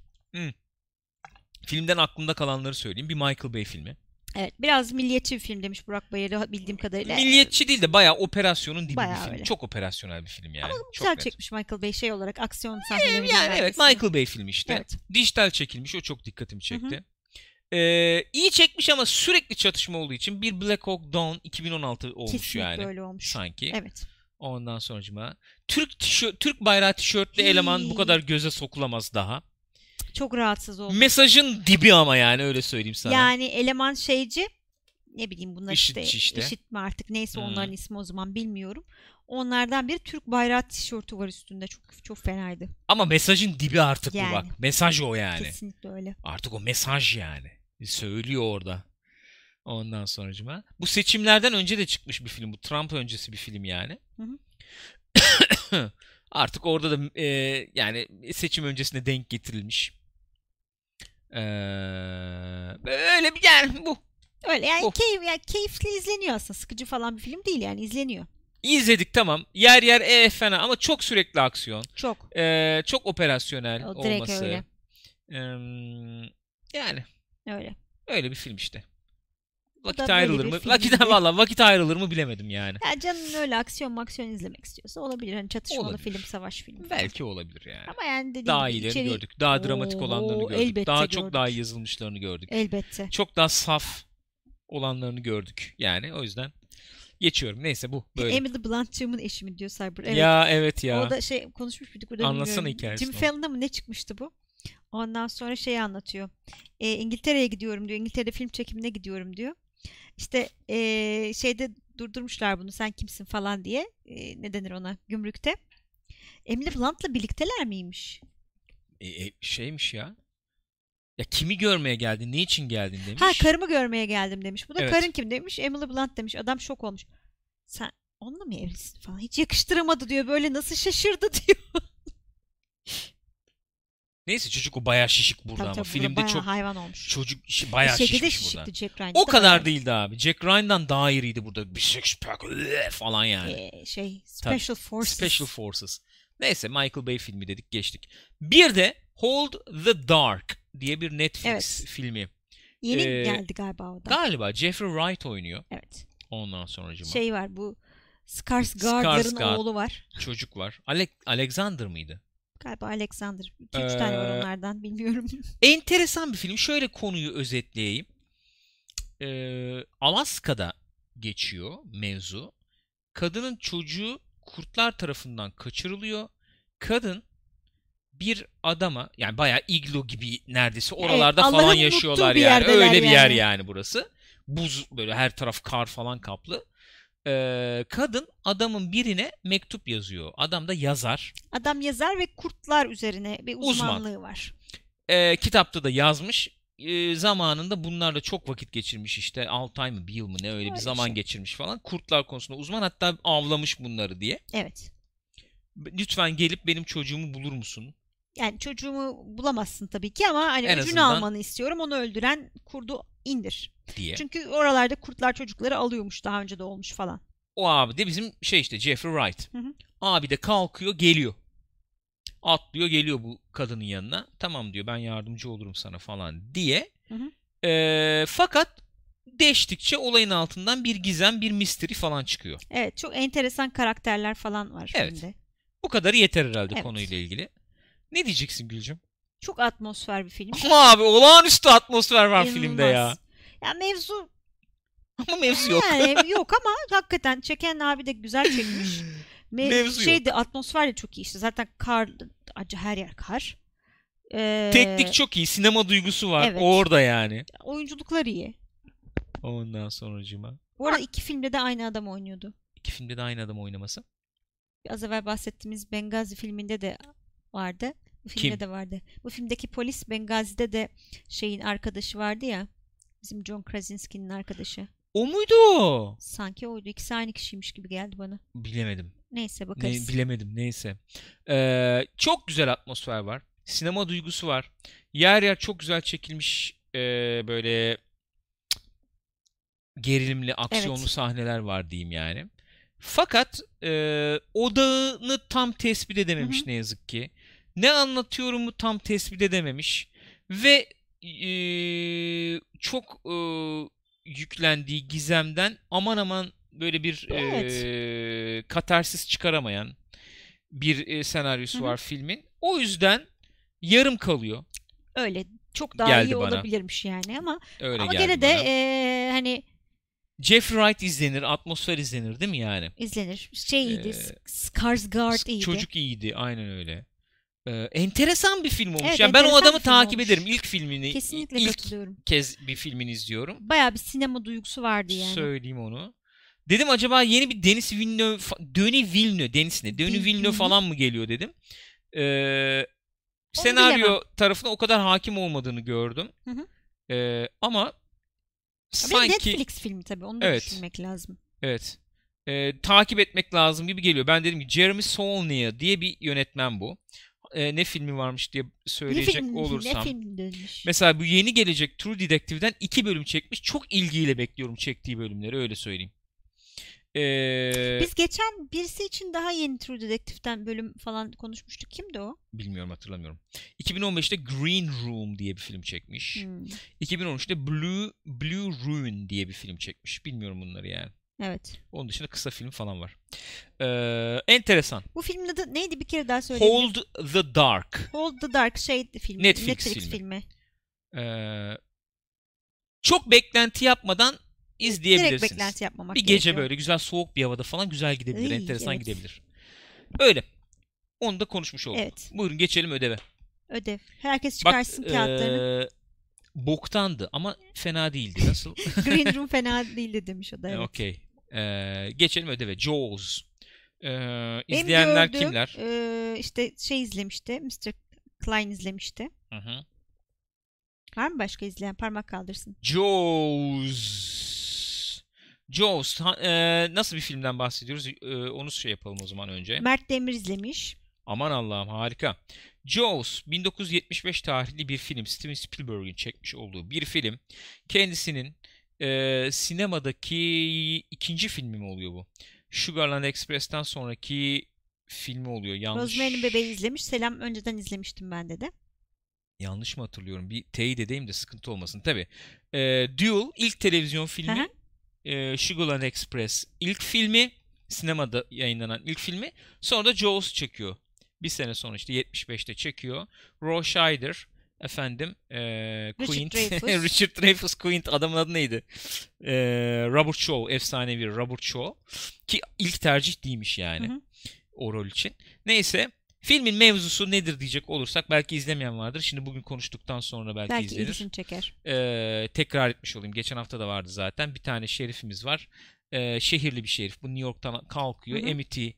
Filmden aklımda kalanları söyleyeyim. Bir Michael Bay filmi.
Evet biraz milliyetçi bir film demiş Burak Bayır'ı bildiğim kadarıyla.
Milliyetçi değil de bayağı operasyonun dibi
Bayağı
bir film.
öyle.
Çok operasyonel bir film yani.
Ama
Çok
güzel
net.
çekmiş Michael Bay şey olarak aksiyon sahnelerini.
Yani evet. Michael Bay filmi işte.
Evet.
Dijital çekilmiş o çok dikkatimi çekti. Ee, iyi çekmiş ama sürekli çatışma olduğu için bir Black Hawk Down 2016 olmuş
Kesinlikle
yani.
öyle olmuş.
Sanki.
Evet.
Ondan sonracıma Türk tişö- Türk bayrağı tişörtlü eleman bu kadar göze sokulamaz daha.
Çok rahatsız oldum.
Mesajın dibi ama yani öyle söyleyeyim sana.
Yani eleman şeyci ne bileyim bunlar
İşitçi
işte,
işte.
işit mi artık neyse
Hmm.
onların ismi o zaman bilmiyorum. Onlardan bir Türk bayrağı tişörtü var üstünde. Çok çok fenaydı.
Ama mesajın dibi artık
Yani.
bu bak. Mesaj o yani.
Kesinlikle öyle.
Artık o mesaj yani. Söylüyor orada. Ondan sonracıma. Bu seçimlerden önce de çıkmış bir film. Bu Trump öncesi bir film yani.
Hı hı. [coughs]
Artık orada da e, yani seçim öncesine denk getirilmiş. Ee, öyle bir yani bu.
Öyle yani,
Oh.
keyif, yani keyifli izleniyor aslında. Sıkıcı falan bir film değil yani izleniyor.
İzledik tamam. Yer yer e fena ama çok sürekli aksiyon.
Çok.
Ee, çok operasyonel
O
olması.
öyle.
Ee, yani
Öyle.
öyle bir film işte. Vakit ayrılır mı? Vakit valla vakit ayrılır mı bilemedim yani.
Ya canın öyle aksiyon maksiyon izlemek istiyorsa olabilir. Hani çatışmalı
Olabilir.
film, savaş filmi.
Belki olabilir yani.
Ama yani dediğim
Daha
gibi
iyilerini
içeri-
gördük. Daha dramatik
Oo,
olanlarını gördük.
elbette
Daha çok
gördük.
daha iyi yazılmışlarını gördük.
Elbette.
Çok daha saf olanlarını gördük. Yani o yüzden geçiyorum. Neyse bu böyle.
Emily Blunt'cığımın eşi mi diyor Cyber. Evet.
Ya evet ya.
O da şey konuşmuş muyduk burada
Anlatsana
bilmiyorum.
hikayesini
Jim
onu.
Fallon'a mı ne çıkmıştı bu? Ondan sonra şeyi anlatıyor. E, İngiltere'ye gidiyorum diyor. İngiltere'de film çekimine gidiyorum diyor. İşte e, şeyde durdurmuşlar bunu sen kimsin falan diye. E, ne denir ona? Gümrükte. Emily Blunt'la birlikteler miymiş?
E, e, şeymiş ya. Ya kimi görmeye geldin? Ne için geldin demiş.
Ha karımı görmeye geldim demiş. Bu da
Evet.
karın kim demiş. Emily Blunt demiş. Adam şok olmuş. Sen onunla mı evlisin falan. Hiç yakıştıramadı diyor. Böyle nasıl şaşırdı [laughs] diyor.
Neyse çocuk o bayağı şişik burada
Tabii
ama
tabii,
filmde çok
hayvan olmuş.
çocuk işi bayağı
Şeyde de
şişmiş
şişikti
burada.
Jack Ryan'da
O
da
kadar
bayağı.
değildi abi. Jack Ryan'dan daha iriydi burada. Bir six pack üf falan yani.
Ee, şey Special Forces.
Special Forces. Neyse Michael Bay filmi dedik geçtik. Bir de Hold the Dark diye bir Netflix
Evet.
filmi.
Yeni
Ee,
geldi galiba o da.
Galiba Jeffrey Wright oynuyor.
evet.
Ondan sonra
Şey var bu Skarsgård'ların
Skarsgård.
oğlu var.
çocuk var. Ale- Alexander mıydı?
Galiba Alexander. 2-3 tane var
Ee,
onlardan bilmiyorum. [laughs]
Enteresan bir film. Şöyle konuyu özetleyeyim. Ee, Alaska'da geçiyor mevzu. Kadının çocuğu kurtlar tarafından kaçırılıyor. Kadın bir adama yani bayağı iglo gibi neredeyse oralarda
Allah'ın
falan yaşıyorlar yani. Öyle bir yer
yani.
yani burası. Buz böyle her taraf kar falan kaplı. Ee, kadın adamın birine mektup yazıyor. Adam da yazar.
Adam yazar ve kurtlar üzerine bir
Uzman.
uzmanlığı var.
Ee, kitapta da yazmış. Ee, zamanında bunlarla çok vakit geçirmiş işte 6 ay mı bir yıl mı ne öyle bir
Öyle
zaman
şey.
geçirmiş falan. Kurtlar konusunda uzman hatta avlamış bunları diye.
Evet.
Lütfen gelip benim çocuğumu bulur musun?
Yani çocuğumu bulamazsın tabii ki ama hani
En
öcünü
azından-
almanı istiyorum. Onu öldüren kurdu indir.
diye.
Çünkü oralarda kurtlar çocukları alıyormuş daha önce de olmuş falan.
O abi de bizim şey işte Jeffrey Wright.
Hı hı.
Abi de kalkıyor geliyor. Atlıyor geliyor bu kadının yanına. Tamam diyor ben yardımcı olurum sana falan diye.
Hı hı.
Ee, fakat deştikçe olayın altından bir gizem bir mystery falan çıkıyor.
Evet çok enteresan karakterler falan var
Evet.
filmde.
Bu kadarı yeter herhalde
Evet.
konuyla ilgili. Ne diyeceksin Gülcüm?
Çok atmosfer bir film.
Ama abi olağanüstü atmosfer var filmde ya.
İnanılmaz. Ya mevzu
Ama mevzu yok.
yani [laughs] yok ama hakikaten çeken abi de güzel çekmiş. [laughs] Me-
Mevzu
şey de atmosfer de çok iyi işte. Zaten kar acı her yer kar. Ee,
Teknik çok iyi. Sinema duygusu var.
evet.
Orada yani.
oyunculuklar iyi.
Ondan sonracığıma.
Bu arada iki filmde de aynı adam oynuyordu.
İki filmde de aynı adam oynaması.
Az evvel bahsettiğimiz Bengazi filminde de vardı. Bu filmde
Kim?
de vardı. Bu filmdeki polis Bengazi'de de şeyin arkadaşı vardı ya. Bizim John Krasinski'nin arkadaşı.
O muydu o?
Sanki oydu. İkisi aynı kişiymiş gibi geldi bana.
Bilemedim.
Neyse
Ne,
bakarız.
bilemedim neyse. Ee, çok güzel atmosfer var. Sinema duygusu var. Yer yer çok güzel çekilmiş ee, böyle gerilimli, aksiyonlu
Evet.
sahneler var diyeyim yani. Fakat ee, odağını tam tespit edememiş
Hı hı.
ne yazık ki. Ne anlatıyorumu tam tespit edememiş. Ve ee, çok ee, yüklendiği gizemden aman aman böyle bir
Evet.
ee, katarsis çıkaramayan bir ee, senaryosu
Hı hı.
var filmin. O yüzden yarım kalıyor.
Öyle. çok daha
geldi
iyi
bana.
olabilirmiş yani ama
Öyle
ama gene de e, hani
Jeffrey Wright izlenir, atmosfer izlenir değil mi yani?
izlenir. Şey iyiydi.
Ee,
Skarsgård iyiydi.
Çocuk iyiydi, aynen öyle. Ee, enteresan bir film olmuş.
Evet,
yani ben o adamı takip
olmuş.
ederim. İlk filmini,
Kesinlikle
ilk kez bir filmini izliyorum.
Bayağı bir sinema duygusu vardı yani.
Söyleyeyim onu. Dedim acaba yeni bir Denis Villeneuve, Denis Villeneuve, Denis ne? Denis
Vil-
Villeneuve falan mı geliyor dedim. Ee,
Onu
senaryo
bilemem.
tarafına o kadar hakim olmadığını gördüm.
Hı hı.
Ee, ama
Bir
sanki
Netflix filmi tabii. Onu da
Evet.
düşünmek lazım.
evet Ee, takip etmek lazım gibi geliyor. Ben dedim ki Jeremy Saulnier diye bir yönetmen bu. Ee, ne filmi varmış diye
Ne
söyleyecek
film,
olursam.
ne film dönmüş?
Mesela bu yeni gelecek True Detective'den iki bölüm çekmiş. Çok ilgiyle bekliyorum çektiği bölümleri öyle söyleyeyim. Ee,
Biz geçen birisi için daha yeni True Detective'den bölüm falan konuşmuştuk. Kimdi o?
Bilmiyorum hatırlamıyorum. 2015'te Green Room diye bir film çekmiş.
Hmm,
2013'te Blue Blue Ruin diye bir film çekmiş. Bilmiyorum bunları yani.
Evet.
Onun dışında kısa film falan var. Ee, enteresan.
Bu filmin adı neydi bir kere daha söyleyeyim.
Hold the Dark.
Hold the Dark şey filmi.
Netflix filmi.
filmi.
Ee, çok beklenti yapmadan izleyebilirsiniz.
Direkt beklenti yapmamak
bir gece
gerekiyor.
böyle güzel soğuk bir havada falan güzel gidebilir.
Iy,
enteresan
evet.
gidebilir. Öyle. Onu da konuşmuş olduk.
Evet.
Buyurun geçelim ödeve.
Ödev. Herkes
Bak
çıkarsın kağıtlarını.
ee, boktandı ama fena değildi. Nasıl? [laughs]
Green [laughs] Room fena değildi demiş o da. Evet.
Okey. Ee, geçelim ödeve. Jaws. Ee, izleyenler
gördüğüm,
kimler?
e, işte şey izlemişti. Mr. Klein izlemişti.
Hı hı.
Var mı başka izleyen? Parmak kaldırsın.
Jaws. Jaws. Ha- ee, nasıl bir filmden bahsediyoruz? Ee, onu şey yapalım o zaman önce.
Mert Demir izlemiş.
Aman Allah'ım harika. Jaws 1975 tarihli bir film. Steven Spielberg'in çekmiş olduğu bir film. Kendisinin e, sinemadaki ikinci filmi mi oluyor bu? Sugarland Express'ten sonraki filmi oluyor. Yanlış,
Rosemary'nin Bebeği izlemiş. Selam önceden izlemiştim ben de de.
yanlış mı hatırlıyorum? Bir teyit edeyim de sıkıntı olmasın. Tabii. E, Duel ilk televizyon filmi. e, Sugarland Express ilk filmi. Sinemada yayınlanan ilk filmi. Sonra da Jaws çekiyor. Bir sene sonra işte 75'te çekiyor. Roy Scheider efendim e,
Richard
Quint [laughs]
Dreyfuss.
Richard Dreyfuss Quint adamın adı neydi? E, Robert Shaw efsanevi Robert Shaw ki ilk tercih değilmiş yani
Hı hı.
o rol için. Neyse filmin mevzusu nedir diyecek olursak belki izlemeyen vardır. Şimdi bugün konuştuktan sonra belki,
Belki
izlenir.
ilgisini çeker.
Ee, tekrar etmiş olayım. Geçen hafta da vardı zaten. Bir tane şerifimiz var. Ee, şehirli bir şerif. Bu New York'tan kalkıyor.
Hı hı.
Amity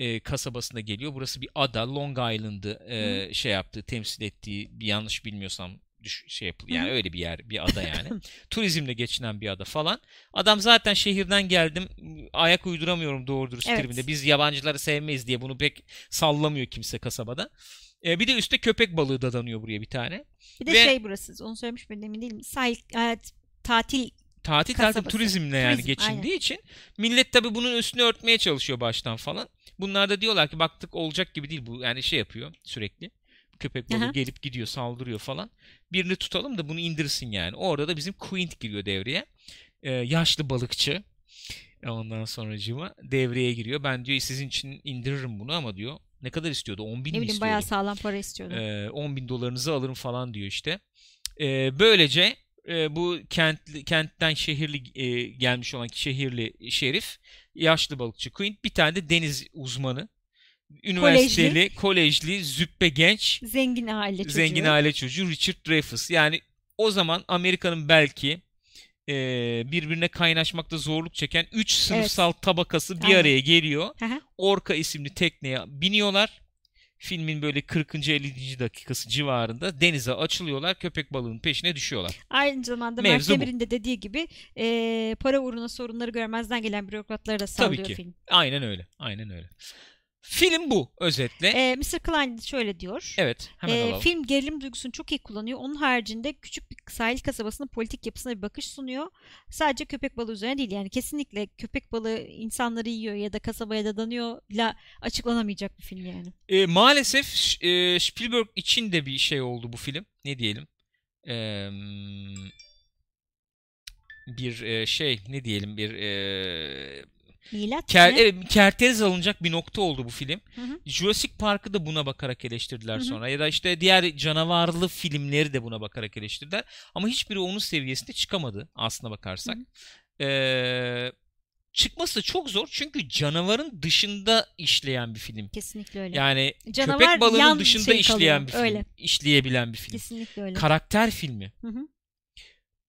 e, kasabasına geliyor. Burası bir ada. Long Island'ı e, şey yaptığı, temsil ettiği bir yanlış bilmiyorsam düş, şey yapılıyor. Yani
Hı
öyle bir yer, bir ada yani. [laughs] Turizmle geçinen bir ada falan. Adam zaten şehirden geldim. Ayak uyduramıyorum doğru dürüst
Evet.
tribinde. Biz yabancıları sevmeyiz diye bunu pek sallamıyor kimse kasabada. E, bir de üstte köpek balığı dadanıyor buraya bir tane.
Bir de
Ve-
şey burası. Onu söylemiş miydim emin değilim. Sahil, e, tatil
Tatil tatil turizmle yani
Turizm,
geçindiği için millet tabii bunun üstünü örtmeye çalışıyor baştan falan. Bunlar da diyorlar ki baktık olacak gibi değil bu. Yani şey yapıyor sürekli. Köpek balığı
Aha.
gelip gidiyor saldırıyor falan. Birini tutalım da bunu indirsin yani. Orada da bizim Quint giriyor devreye. Ee, yaşlı balıkçı. Ondan sonra cıma devreye giriyor. Ben diyor sizin için indiririm bunu ama diyor. Ne kadar istiyordu? 10 bin
ne
mi
bileyim
istiyordu?
bayağı sağlam para istiyordu.
Ee, 10 bin dolarınızı alırım falan diyor işte. Ee, böylece e, bu kent kentten şehirli e, gelmiş olan şehirli şerif yaşlı balıkçı Quint bir tane de deniz uzmanı üniversiteli kolejli, züppe genç
Zengin aile çocuğu.
zengin aile çocuğu Richard Dreyfuss yani o zaman Amerika'nın belki e, birbirine kaynaşmakta zorluk çeken 3 sınıfsal tabakası bir
Aynen.
araya geliyor.
Hı.
Orka isimli tekneye biniyorlar. Filmin böyle 40. 50. dakikası civarında denize açılıyorlar. Köpek balığının peşine düşüyorlar.
Aynı zamanda Mert
Mevzu.
Demir'in de dediği gibi e, para uğruna sorunları görmezden gelen bürokratları da sallıyor
ki.
film.
Aynen öyle. Aynen öyle. Film bu özetle.
E, Mr. Klein şöyle diyor.
evet, hemen
E,
alalım.
film gerilim duygusunu çok iyi kullanıyor. Onun haricinde küçük bir sahil kasabasının politik yapısına bir bakış sunuyor. Sadece köpek balığı üzerine değil yani kesinlikle köpek balığı insanları yiyor ya da kasabaya dadanıyorla açıklanamayacak bir film yani.
E, maalesef e, Spielberg için de bir şey oldu bu film. Ne diyelim? E, bir e, şey ne diyelim bir e,
Milat
Ker, evet, kerteriz alınacak bir nokta oldu bu film.
Hı hı.
Jurassic Park'ı da buna bakarak eleştirdiler
Hı hı.
sonra. Ya da işte diğer canavarlı filmleri de buna bakarak eleştirdiler. Ama hiçbiri onun seviyesinde çıkamadı aslına bakarsak. Ee, çıkması çok zor çünkü canavarın dışında işleyen bir film.
Kesinlikle öyle.
Yani
Canavar
köpek balığının dışında
şey
işleyen
kalıyor,
bir film.
öyle.
İşleyebilen bir film.
Kesinlikle öyle.
Karakter filmi.
Hı hı.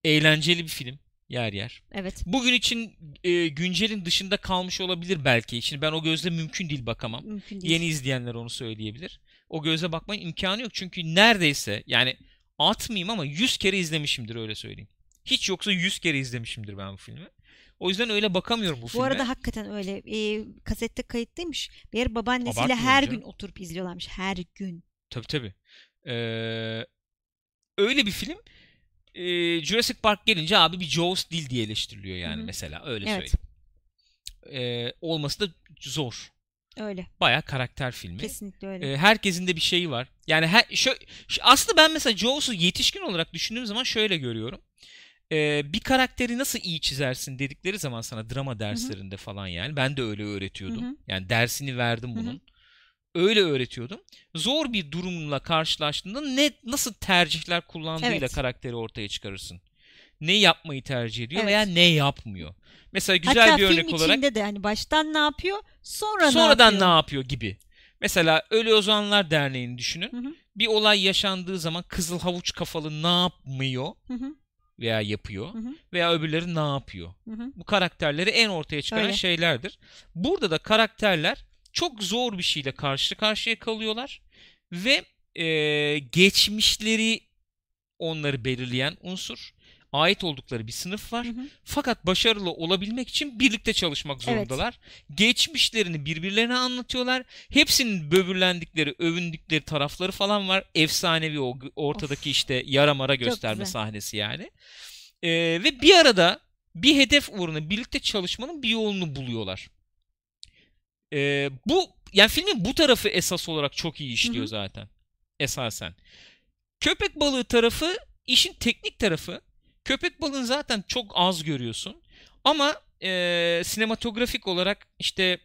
Eğlenceli bir film yer yer.
Evet.
Bugün için e, güncelin dışında kalmış olabilir belki. Şimdi ben o gözle mümkün değil bakamam.
Mümkün değil.
Yeni izleyenler onu söyleyebilir. O göze bakmanın imkanı yok. Çünkü neredeyse yani atmayayım ama 100 kere izlemişimdir öyle söyleyeyim. Hiç yoksa 100 kere izlemişimdir ben bu filmi. O yüzden öyle bakamıyorum bu,
Bu
filme.
arada hakikaten öyle. Ee, kasette kayıtlıymış. Bir yer babaannesiyle her
canım.
gün oturup izliyorlarmış. Her gün.
Tabii tabii. Ee, öyle bir film. Ee, Jurassic Park gelince abi bir Jaws değil diye eleştiriliyor yani
Hı hı.
mesela. Öyle
Evet.
söyleyeyim. Ee, olması da zor.
Öyle.
Baya karakter filmi.
Kesinlikle öyle.
Ee, herkesin de bir şeyi var. Yani her, şö, aslında ben mesela Jaws'u yetişkin olarak düşündüğüm zaman şöyle görüyorum. Ee, bir karakteri nasıl iyi çizersin dedikleri zaman sana drama derslerinde falan yani. Ben de öyle öğretiyordum.
Hı hı.
Yani dersini verdim
Hı hı.
Öyle öğretiyordum. Zor bir durumla karşılaştığında ne nasıl tercihler kullandığıyla
Evet.
karakteri ortaya çıkarırsın. Ne yapmayı tercih ediyor
Evet.
veya ne yapmıyor. Mesela güzel
Hatta
bir örnek
film
olarak
içinde de hani baştan ne yapıyor, sonra
sonradan
ne
ne
yapıyor.
yapıyor gibi. Mesela Ölü Ozanlar Derneği'ni düşünün.
Hı hı.
Bir olay yaşandığı zaman Kızıl Havuç Kafalı ne yapmıyor
Hı hı.
veya yapıyor
Hı hı.
veya öbürleri ne yapıyor.
Hı hı.
Bu karakterleri en ortaya çıkaran
Öyle.
şeylerdir. Burada da karakterler çok zor bir şeyle karşı karşıya kalıyorlar ve e, geçmişleri onları belirleyen unsur. Ait oldukları bir sınıf var.
Hı hı.
Fakat başarılı olabilmek için birlikte çalışmak
Evet.
zorundalar. Geçmişlerini birbirlerine anlatıyorlar. Hepsinin böbürlendikleri, övündükleri tarafları falan var. Efsanevi o ortadaki
Of.
işte yaramara gösterme
güzel.
sahnesi yani. Ee, ve bir arada bir hedef uğruna birlikte çalışmanın bir yolunu buluyorlar. Ee, bu yani filmin bu tarafı esas olarak çok iyi işliyor
Hı hı.
zaten. Esasen. Köpek balığı tarafı işin teknik tarafı. Köpek balığını zaten çok az görüyorsun. Ama e, sinematografik olarak işte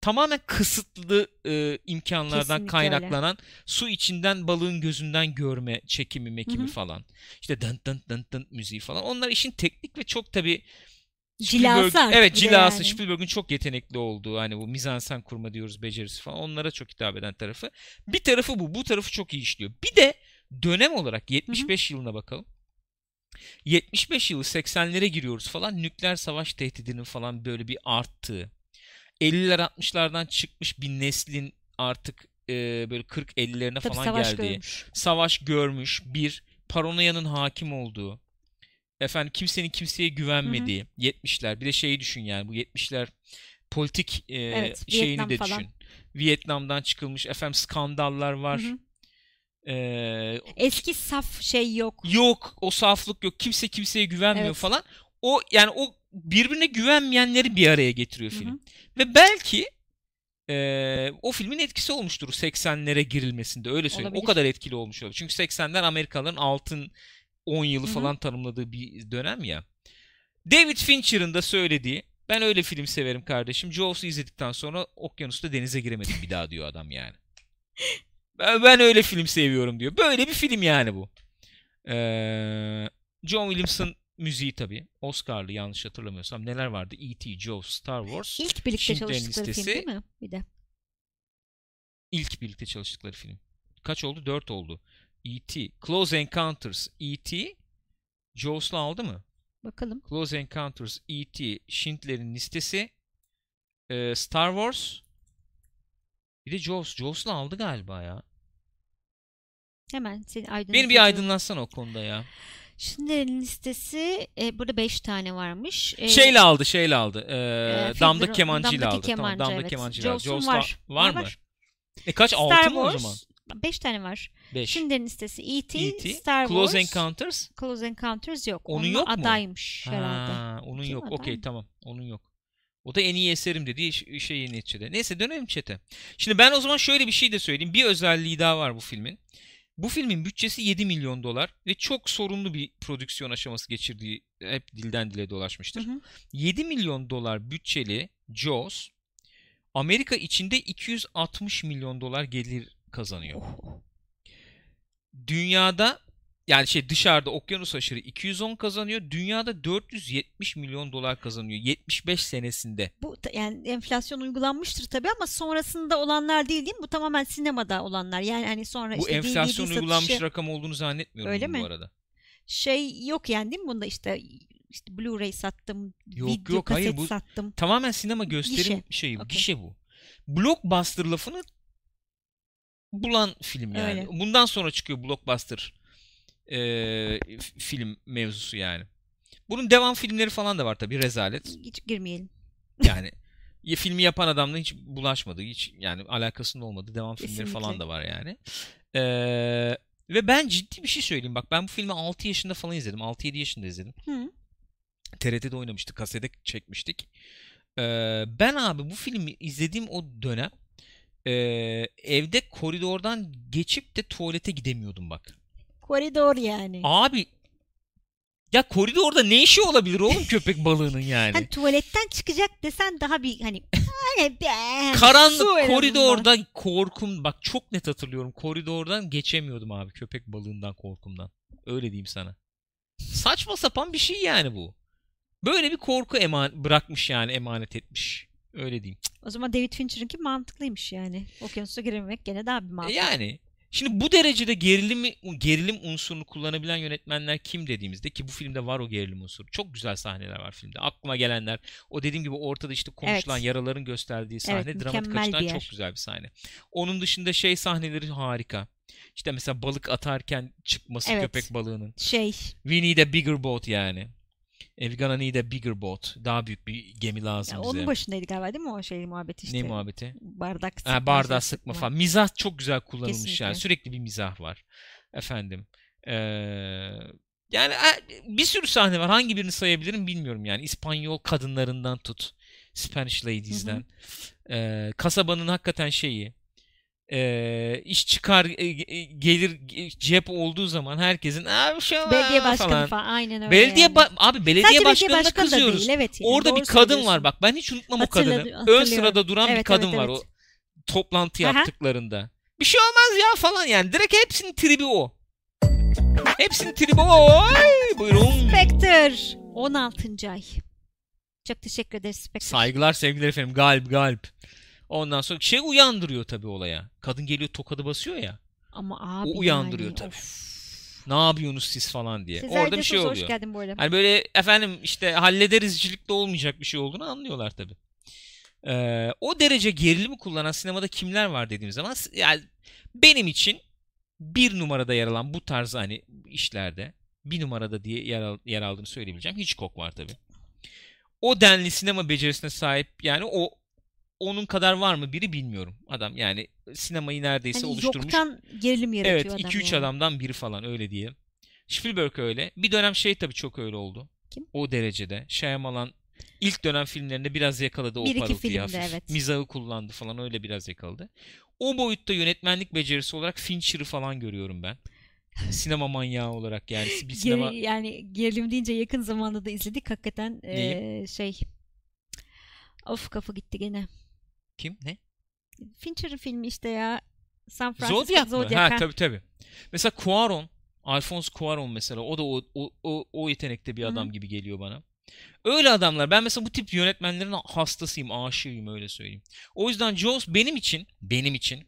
tamamen kısıtlı e, imkanlardan
Kesinlikle öyle.
kaynaklanan su içinden balığın gözünden görme çekimi mekimi
Hı hı.
falan. İşte dın dın dın dın müziği falan. Onlar işin teknik ve çok tabi
Cilası artık
evet cilası
yani.
Spielberg'ün çok yetenekli olduğu hani bu mizansen kurma diyoruz becerisi falan onlara çok hitap eden tarafı. Bir tarafı bu. Bu tarafı çok iyi işliyor. Bir de dönem olarak 75 yılına bakalım. 75 yılı 80'lere giriyoruz falan nükleer savaş tehdidinin falan böyle bir arttığı. 50'ler 60'lardan çıkmış bir neslin artık e, böyle 40-50'lerine
Tabii
falan
savaş
geldiği
görmüş.
savaş görmüş, bir paranoyanın hakim olduğu, efendim kimsenin kimseye güvenmediği 70'ler. Bir de şeyi düşün yani bu 70'ler politik e,
Evet,
şeyini
Vietnam
de
falan.
düşün. Vietnam'dan çıkılmış efendim skandallar var.
Hı hı.
E,
Eski saf şey yok.
yok o saflık yok. Kimse kimseye güvenmiyor
Evet.
falan. O yani o birbirine güvenmeyenleri bir araya getiriyor
Hı hı.
film. Ve belki e, o filmin etkisi olmuştur 80'lere girilmesinde öyle söyleyeyim. O
Olabilir.
kadar etkili olmuş olur. Çünkü 80'ler Amerikalıların altın 10 yılı
Hı hı.
falan tanımladığı bir dönem ya. David Fincher'ın da söylediği ben öyle film severim kardeşim. Jaws'u izledikten sonra okyanusta denize giremedim bir daha diyor adam yani. [laughs] Ben, ben öyle film seviyorum diyor. Böyle bir film yani bu. Ee, John Williams'ın müziği tabii. Oscar'lı yanlış hatırlamıyorsam. Neler vardı? E.T., Jaws, Star Wars.
İlk birlikte
Schindler'in
çalıştıkları film
Listesi.
değil mi? Bir de.
İlk birlikte çalıştıkları film. Kaç oldu? Dört oldu. E.T., Close Encounters, E.T., Jaws'la aldı mı?
Bakalım.
Close Encounters, E.T., Schindler'in Listesi, e, Star Wars, bir de Jaws. Jaws'la aldı galiba ya.
Hemen seni
Beni
aydınlatıyorum.
bir aydınlatsana o konuda ya.
Schindler'in listesi e, burada 5 tane varmış. E,
Şeyle aldı, şeyle aldı. E,
e,
damda
Fiddler-
kemancıyla aldı.
kemancı,
tamam, damda
evet.
kemancıyla aldı.
Jaws'un
Jaws'la
var.
var mı?
Var.
E kaç?
Star
Altı mı o zaman?
5 tane var.
5.
Schindler'in listesi E.T.,
E.T.,
Star
Close
Wars,
Encounters.
Close Encounters yok.
Onun
Onun
yok mu?
adaymış herhalde.
Ha, onun
Değil
yok. Okey
Tamam.
Onun yok. O da en iyi eserim dediği şey neticede. Neyse dönelim çete. Şimdi ben o zaman şöyle bir şey de söyleyeyim. Bir özelliği daha var bu filmin. Bu filmin bütçesi 7 milyon dolar ve çok sorunlu bir prodüksiyon aşaması geçirdiği hep dilden dile dolaşmıştır.
Hı hı.
7 milyon dolar bütçeli Jaws Amerika içinde 260 milyon dolar gelir kazanıyor. Dünyada yani şey dışarıda okyanus aşırı 210 kazanıyor. Dünyada 470 milyon dolar kazanıyor 75 senesinde.
Bu yani enflasyon uygulanmıştır tabii ama sonrasında olanlar değil değil mi? Bu tamamen sinemada olanlar. Yani hani sonra
Bu
işte
enflasyon
DVD
uygulanmış
satışı,
rakam olduğunu zannetmiyorum
Öyle
bunun bu
mi?
arada.
şey yok yani değil mi bunda işte işte Blu-ray sattım,
Yok,
video
yok, hayır,
kaset
bu-
sattım.
Tamamen sinema gösterim
Gişe.
şeyi.
Okey.
Gişe bu. Blockbuster lafını bulan film yani.
Öyle.
Bundan sonra çıkıyor blockbuster e, film mevzusu yani. Bunun devam filmleri falan da var tabii rezalet.
Hiç girmeyelim.
Yani ya filmi yapan adamla hiç bulaşmadı. Hiç yani alakasının olmadığı devam filmleri falan
Kesinlikle.
da var yani. Ee, ve ben ciddi bir şey söyleyeyim. Bak ben bu filmi 6 yaşında falan izledim. 6-7 yaşında izledim.
Hı.
TRT'de oynamıştık. Kasete çekmiştik. Ee, ben abi bu filmi izlediğim o dönem e, evde koridordan geçip de tuvalete gidemiyordum bak.
Koridor yani.
Abi ya koridorda ne işi olabilir oğlum [laughs] köpek balığının yani?
Hani tuvaletten çıkacak desen daha bir hani
Karanlık koridorda korkum bak çok net hatırlıyorum. Koridordan geçemiyordum abi köpek balığından korkumdan. Öyle diyeyim sana. Saçma sapan bir şey yani bu. Böyle bir korku eman bırakmış yani emanet etmiş. Öyle diyeyim.
O zaman David Fincher'ınki mantıklıymış yani. Okyanusa girememek gene daha bir
E
mantık.
yani şimdi bu derecede gerilimi gerilim unsurunu kullanabilen yönetmenler kim dediğimizde ki bu filmde var o gerilim unsuru. Çok güzel sahneler var filmde. Aklıma gelenler o dediğim gibi ortada işte konuşulan
Evet.
yaraların gösterdiği sahne
Evet,
dramatik açıdan çok güzel bir sahne. Onun dışında şey sahneleri harika. İşte mesela balık atarken çıkması
Evet.
köpek balığının.
Şey
We need a bigger boat yani. E, we gonna need a bigger boat. Daha büyük bir gemi lazım
ya
bize.
onun başındaydı galiba değil mi o şey muhabbeti işte.
Ne muhabbeti?
Bardak sıkma.
Ha, bardağı
şey
sıkma falan. Mizah çok güzel kullanılmış
Kesinlikle.
yani. Sürekli bir mizah var. Efendim. Ee, yani bir sürü sahne var. Hangi birini sayabilirim bilmiyorum yani. İspanyol kadınlarından tut. Spanish Ladies'den. Ee, kasabanın hakikaten şeyi. Ee, iş çıkar e, e, gelir e, cep olduğu zaman herkesin Aa, şu
Belediye
aa"
başkanı
falan.
falan, aynen öyle.
Belediye
yani.
ba- abi belediye
Sadece
başkanına
başkanı da
kızıyoruz.
değil, evet yani,
Orada bir kadın var bak. Ben hiç unutmam o kadını. Ön sırada duran bir
Evet,
kadın
evet,
var
evet.
o toplantı
Aha.
yaptıklarında. Bir şey olmaz ya falan yani. Direkt hepsinin tribi o. Hepsinin tribi o. Ay, buyurun.
Spectre 16. ay. Çok teşekkür ederiz Spectre.
Saygılar sevgiler efendim. Galip galip. Ondan sonra şey uyandırıyor tabii olaya. Kadın geliyor tokadı basıyor ya.
Ama abi
O uyandırıyor
yani,
tabii.
of.
Ne yapıyorsunuz siz falan diye.
Sezer
Orada bir şey
Desos, Hoş
oluyor.
geldin bu arada.
Hani böyle efendim işte hallederizcilikte olmayacak bir şey olduğunu anlıyorlar tabii. Ee, o derece gerilimi kullanan sinemada kimler var dediğim zaman yani benim için bir numarada yer alan bu tarz hani işlerde bir numarada diye yer, al- yer aldığını söyleyebileceğim Hitchcock var tabii. O denli sinema becerisine sahip yani o onun kadar var mı biri bilmiyorum. Adam yani sinemayı neredeyse
Hani
oluşturmuş.
yoktan gerilim yaratıyor
Evet
adam
2-3
yani.
adamdan biri falan öyle diye. Spielberg öyle. Bir dönem şey tabii çok öyle oldu.
Kim?
O derecede. Shyamalan ilk dönem filmlerinde biraz yakaladı o
Bir iki filmde,
hafif.
evet.
Mizahı kullandı falan öyle biraz yakaladı. O boyutta yönetmenlik becerisi olarak Fincher'ı falan görüyorum ben. sinema manyağı olarak yani bir sinema
yani gerilim deyince yakın zamanda da izledik hakikaten eee, şey of kafa gitti gene.
Kim ne?
Fincher'ın filmi işte ya San Francisco
Zodiac?
Zodiac,
ha
ha.
tabii tabii. Mesela Cuarón, Alfonso Cuarón mesela o da o, o, o, o yetenekte bir
Hı hı.
adam gibi geliyor bana. Öyle adamlar. Ben mesela bu tip yönetmenlerin hastasıyım, aşığıyım öyle söyleyeyim. O yüzden Jaws benim için, benim için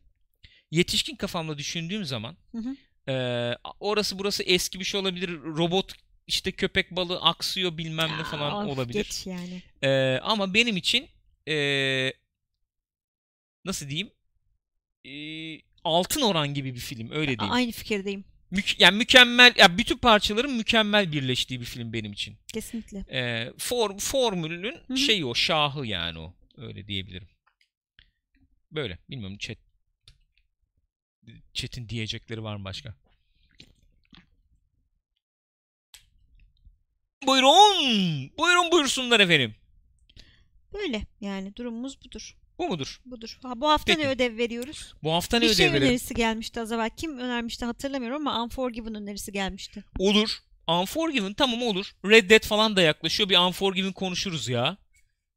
yetişkin kafamla düşündüğüm zaman
Hı hı.
eee, orası burası eski bir şey olabilir. Robot işte köpek balığı aksıyor bilmem ne
Ya,
falan
of,
olabilir.
Geç yani.
Eee, ama benim için eee, nasıl diyeyim? Eee, altın oran gibi bir film öyle diyeyim.
Aynı fikirdeyim.
Mük- yani mükemmel ya bütün parçaların mükemmel birleştiği bir film benim için.
Kesinlikle.
Ee, for, formülünün
hı.
şeyi o şahı yani o öyle diyebilirim. Böyle bilmiyorum chat chat'in diyecekleri var mı başka? Buyurun. Buyurun buyursunlar efendim.
Böyle yani durumumuz budur.
Bu mudur?
Budur. Ha, bu hafta
Peki.
ne ödev veriyoruz?
Bu hafta ne
bir şey
ödev verelim?
önerisi gelmişti az evvel. Kim önermişti hatırlamıyorum ama Unforgiven önerisi gelmişti.
Olur. Unforgiven tamam olur. Red Dead falan da yaklaşıyor. Bir Unforgiven konuşuruz ya.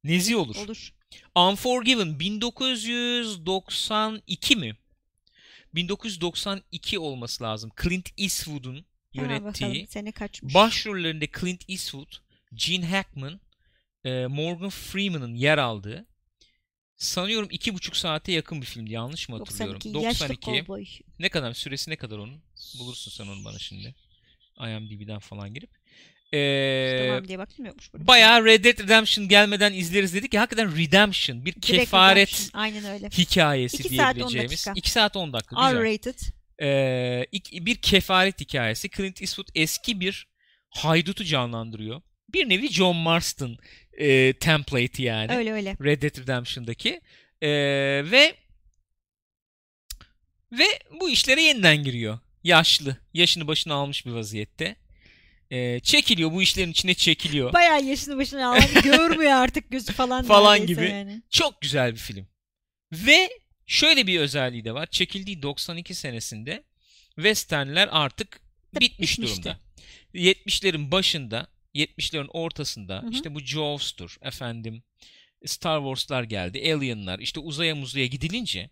Nezi olur.
Olur.
Unforgiven 1992 mi? 1992 olması lazım. Clint Eastwood'un yönettiği.
bakalım sene kaçmış.
Başrollerinde Clint Eastwood, Gene Hackman, e, Morgan Freeman'ın yer aldığı sanıyorum iki buçuk saate yakın bir filmdi. Yanlış mı hatırlıyorum?
92. Yaşlı kovboy.
Ne kadar süresi ne kadar onun? Bulursun sen onu bana şimdi. IMDb'den falan girip. Ee,
Tamam diye baktım yokmuş burada.
bayağı Red Dead Redemption gelmeden izleriz dedik ya hakikaten Redemption bir
Direkt
kefaret
Redemption. Aynen öyle.
hikayesi
İki saat on
diyebileceğimiz.
dakika.
2 saat 10 dakika. Güzel.
R-rated.
Ee, ik- bir kefaret hikayesi. Clint Eastwood eski bir haydutu canlandırıyor. Bir nevi John Marston e, template'i yani.
Öyle öyle.
Red Dead Redemption'daki. Ee, ve ve bu işlere yeniden giriyor. Yaşlı. Yaşını başına almış bir vaziyette. Ee, çekiliyor. Bu işlerin içine çekiliyor. [laughs]
Bayağı yaşını başına alan [laughs] görmüyor artık gözü falan.
Falan gibi.
Yani.
Çok güzel bir film. Ve şöyle bir özelliği de var. Çekildiği 92 senesinde westernler artık bitmiş
bitmişti.
durumda. 70'lerin başında, 70'lerin ortasında
Hı hı.
işte bu Jaws'tur efendim. Star Wars'lar geldi, Alien'lar. işte uzaya muzaya gidilince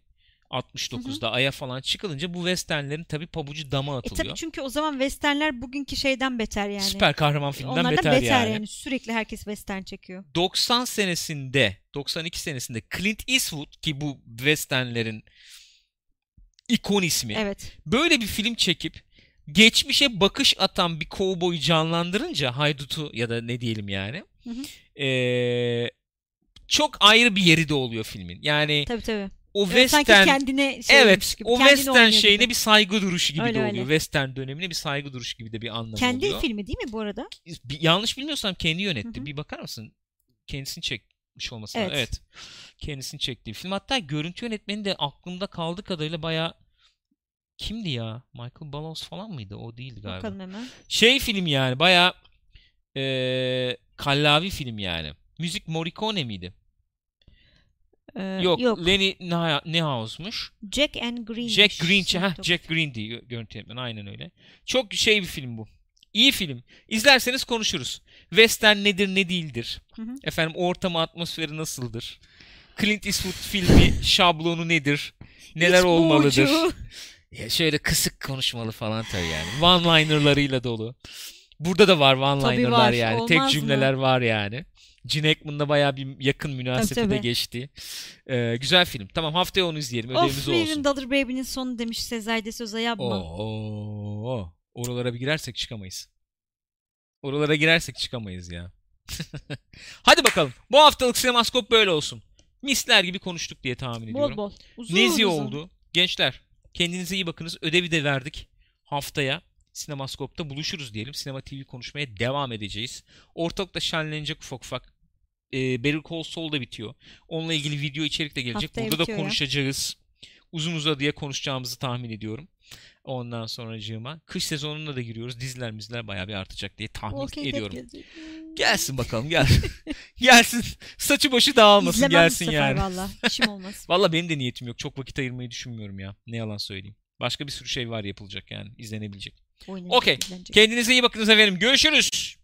69'da aya falan çıkılınca bu westernlerin tabi pabucu dama
E
atılıyor.
tabii çünkü o zaman westernler bugünkü şeyden beter yani.
Süper kahraman filmden
Onlardan
beter,
beter,
yani.
yani. Sürekli herkes western çekiyor.
90 senesinde 92 senesinde Clint Eastwood ki bu westernlerin ikon ismi.
Evet.
Böyle bir film çekip geçmişe bakış atan bir kovboyu canlandırınca haydutu ya da ne diyelim yani.
Hı hı.
ee, çok ayrı bir yeri de oluyor filmin. Yani
Tabii tabii.
o
Evet, Sanki
western
kendine şey
evet
gibi,
o western şeyine
gibi.
bir saygı duruşu gibi
Öyle,
de
öyle.
oluyor. Western dönemine bir saygı duruşu gibi de bir anlamı
Kendi
oluyor.
filmi değil mi bu arada?
Bir- yanlış bilmiyorsam kendi yönetti.
Hı hı.
Bir bakar mısın? Kendisini çekmiş olması
Evet.
Evet. Kendisini çektiği film. Hatta görüntü yönetmeni de aklımda kaldığı kadarıyla bayağı kimdi ya? Michael Ballos falan mıydı? O değildi galiba.
Bakalım hemen.
Şey film yani bayağı eee kallavi film yani. Müzik Morricone miydi?
Ee,
Yok, Lenny Nah- Nehau'smuş.
Jack and Green.
Jack Green, ha Jack Green diye görüntü yönetmeni aynen öyle. Çok şey bir film bu. İyi film. İzlerseniz konuşuruz. Western nedir ne değildir.
Hı hı.
Efendim ortamı atmosferi nasıldır? Clint Eastwood filmi [laughs] şablonu nedir? Neler
İç
olmalıdır? [laughs] Ya şöyle kısık konuşmalı falan tabii yani. One-linerlarıyla dolu. Burada da var one-linerlar yani. Tek
mı?
cümleler var yani. Gene Hackman'la bayağı bir yakın münasebeti
Tabii,
geçti. Ee, güzel film. Tamam haftaya onu izleyelim. Ödevimiz
Of
olsun.
William Dollar Baby'nin sonu demiş Sezai de Souza yapma.
Oo, oralara bir girersek çıkamayız. Oralara girersek çıkamayız ya. [laughs] Hadi bakalım. Bu haftalık sinemaskop böyle olsun. Misler gibi konuştuk diye tahmin ediyorum.
Bol bol. Uzun
Nezi
uzun.
oldu. Gençler kendinize iyi bakınız. Ödevi de verdik. Haftaya Sinemaskop'ta buluşuruz diyelim. Sinema TV konuşmaya devam edeceğiz. Ortalıkta şenlenecek ufak ufak. E, Better Call Saul da bitiyor. Onunla ilgili video içerik de gelecek.
Haftaya
Burada da
bitiyor ya.
konuşacağız. Uzun uzadıya konuşacağımızı tahmin ediyorum. Ondan sonracığıma. Kış sezonuna da giriyoruz. Diziler mizler bayağı bir artacak diye tahmin
Walking
ediyorum. Gelsin bakalım gel. [laughs] gelsin. Saçı başı dağılmasın
İzlemem
gelsin
bu sefer
yani.
valla. İşim olmaz. [laughs]
Valla benim de niyetim yok. Çok vakit ayırmayı düşünmüyorum ya. Ne yalan söyleyeyim. Başka bir sürü şey var yapılacak yani. izlenebilecek. Okey. Kendinize iyi bakınız efendim. Görüşürüz.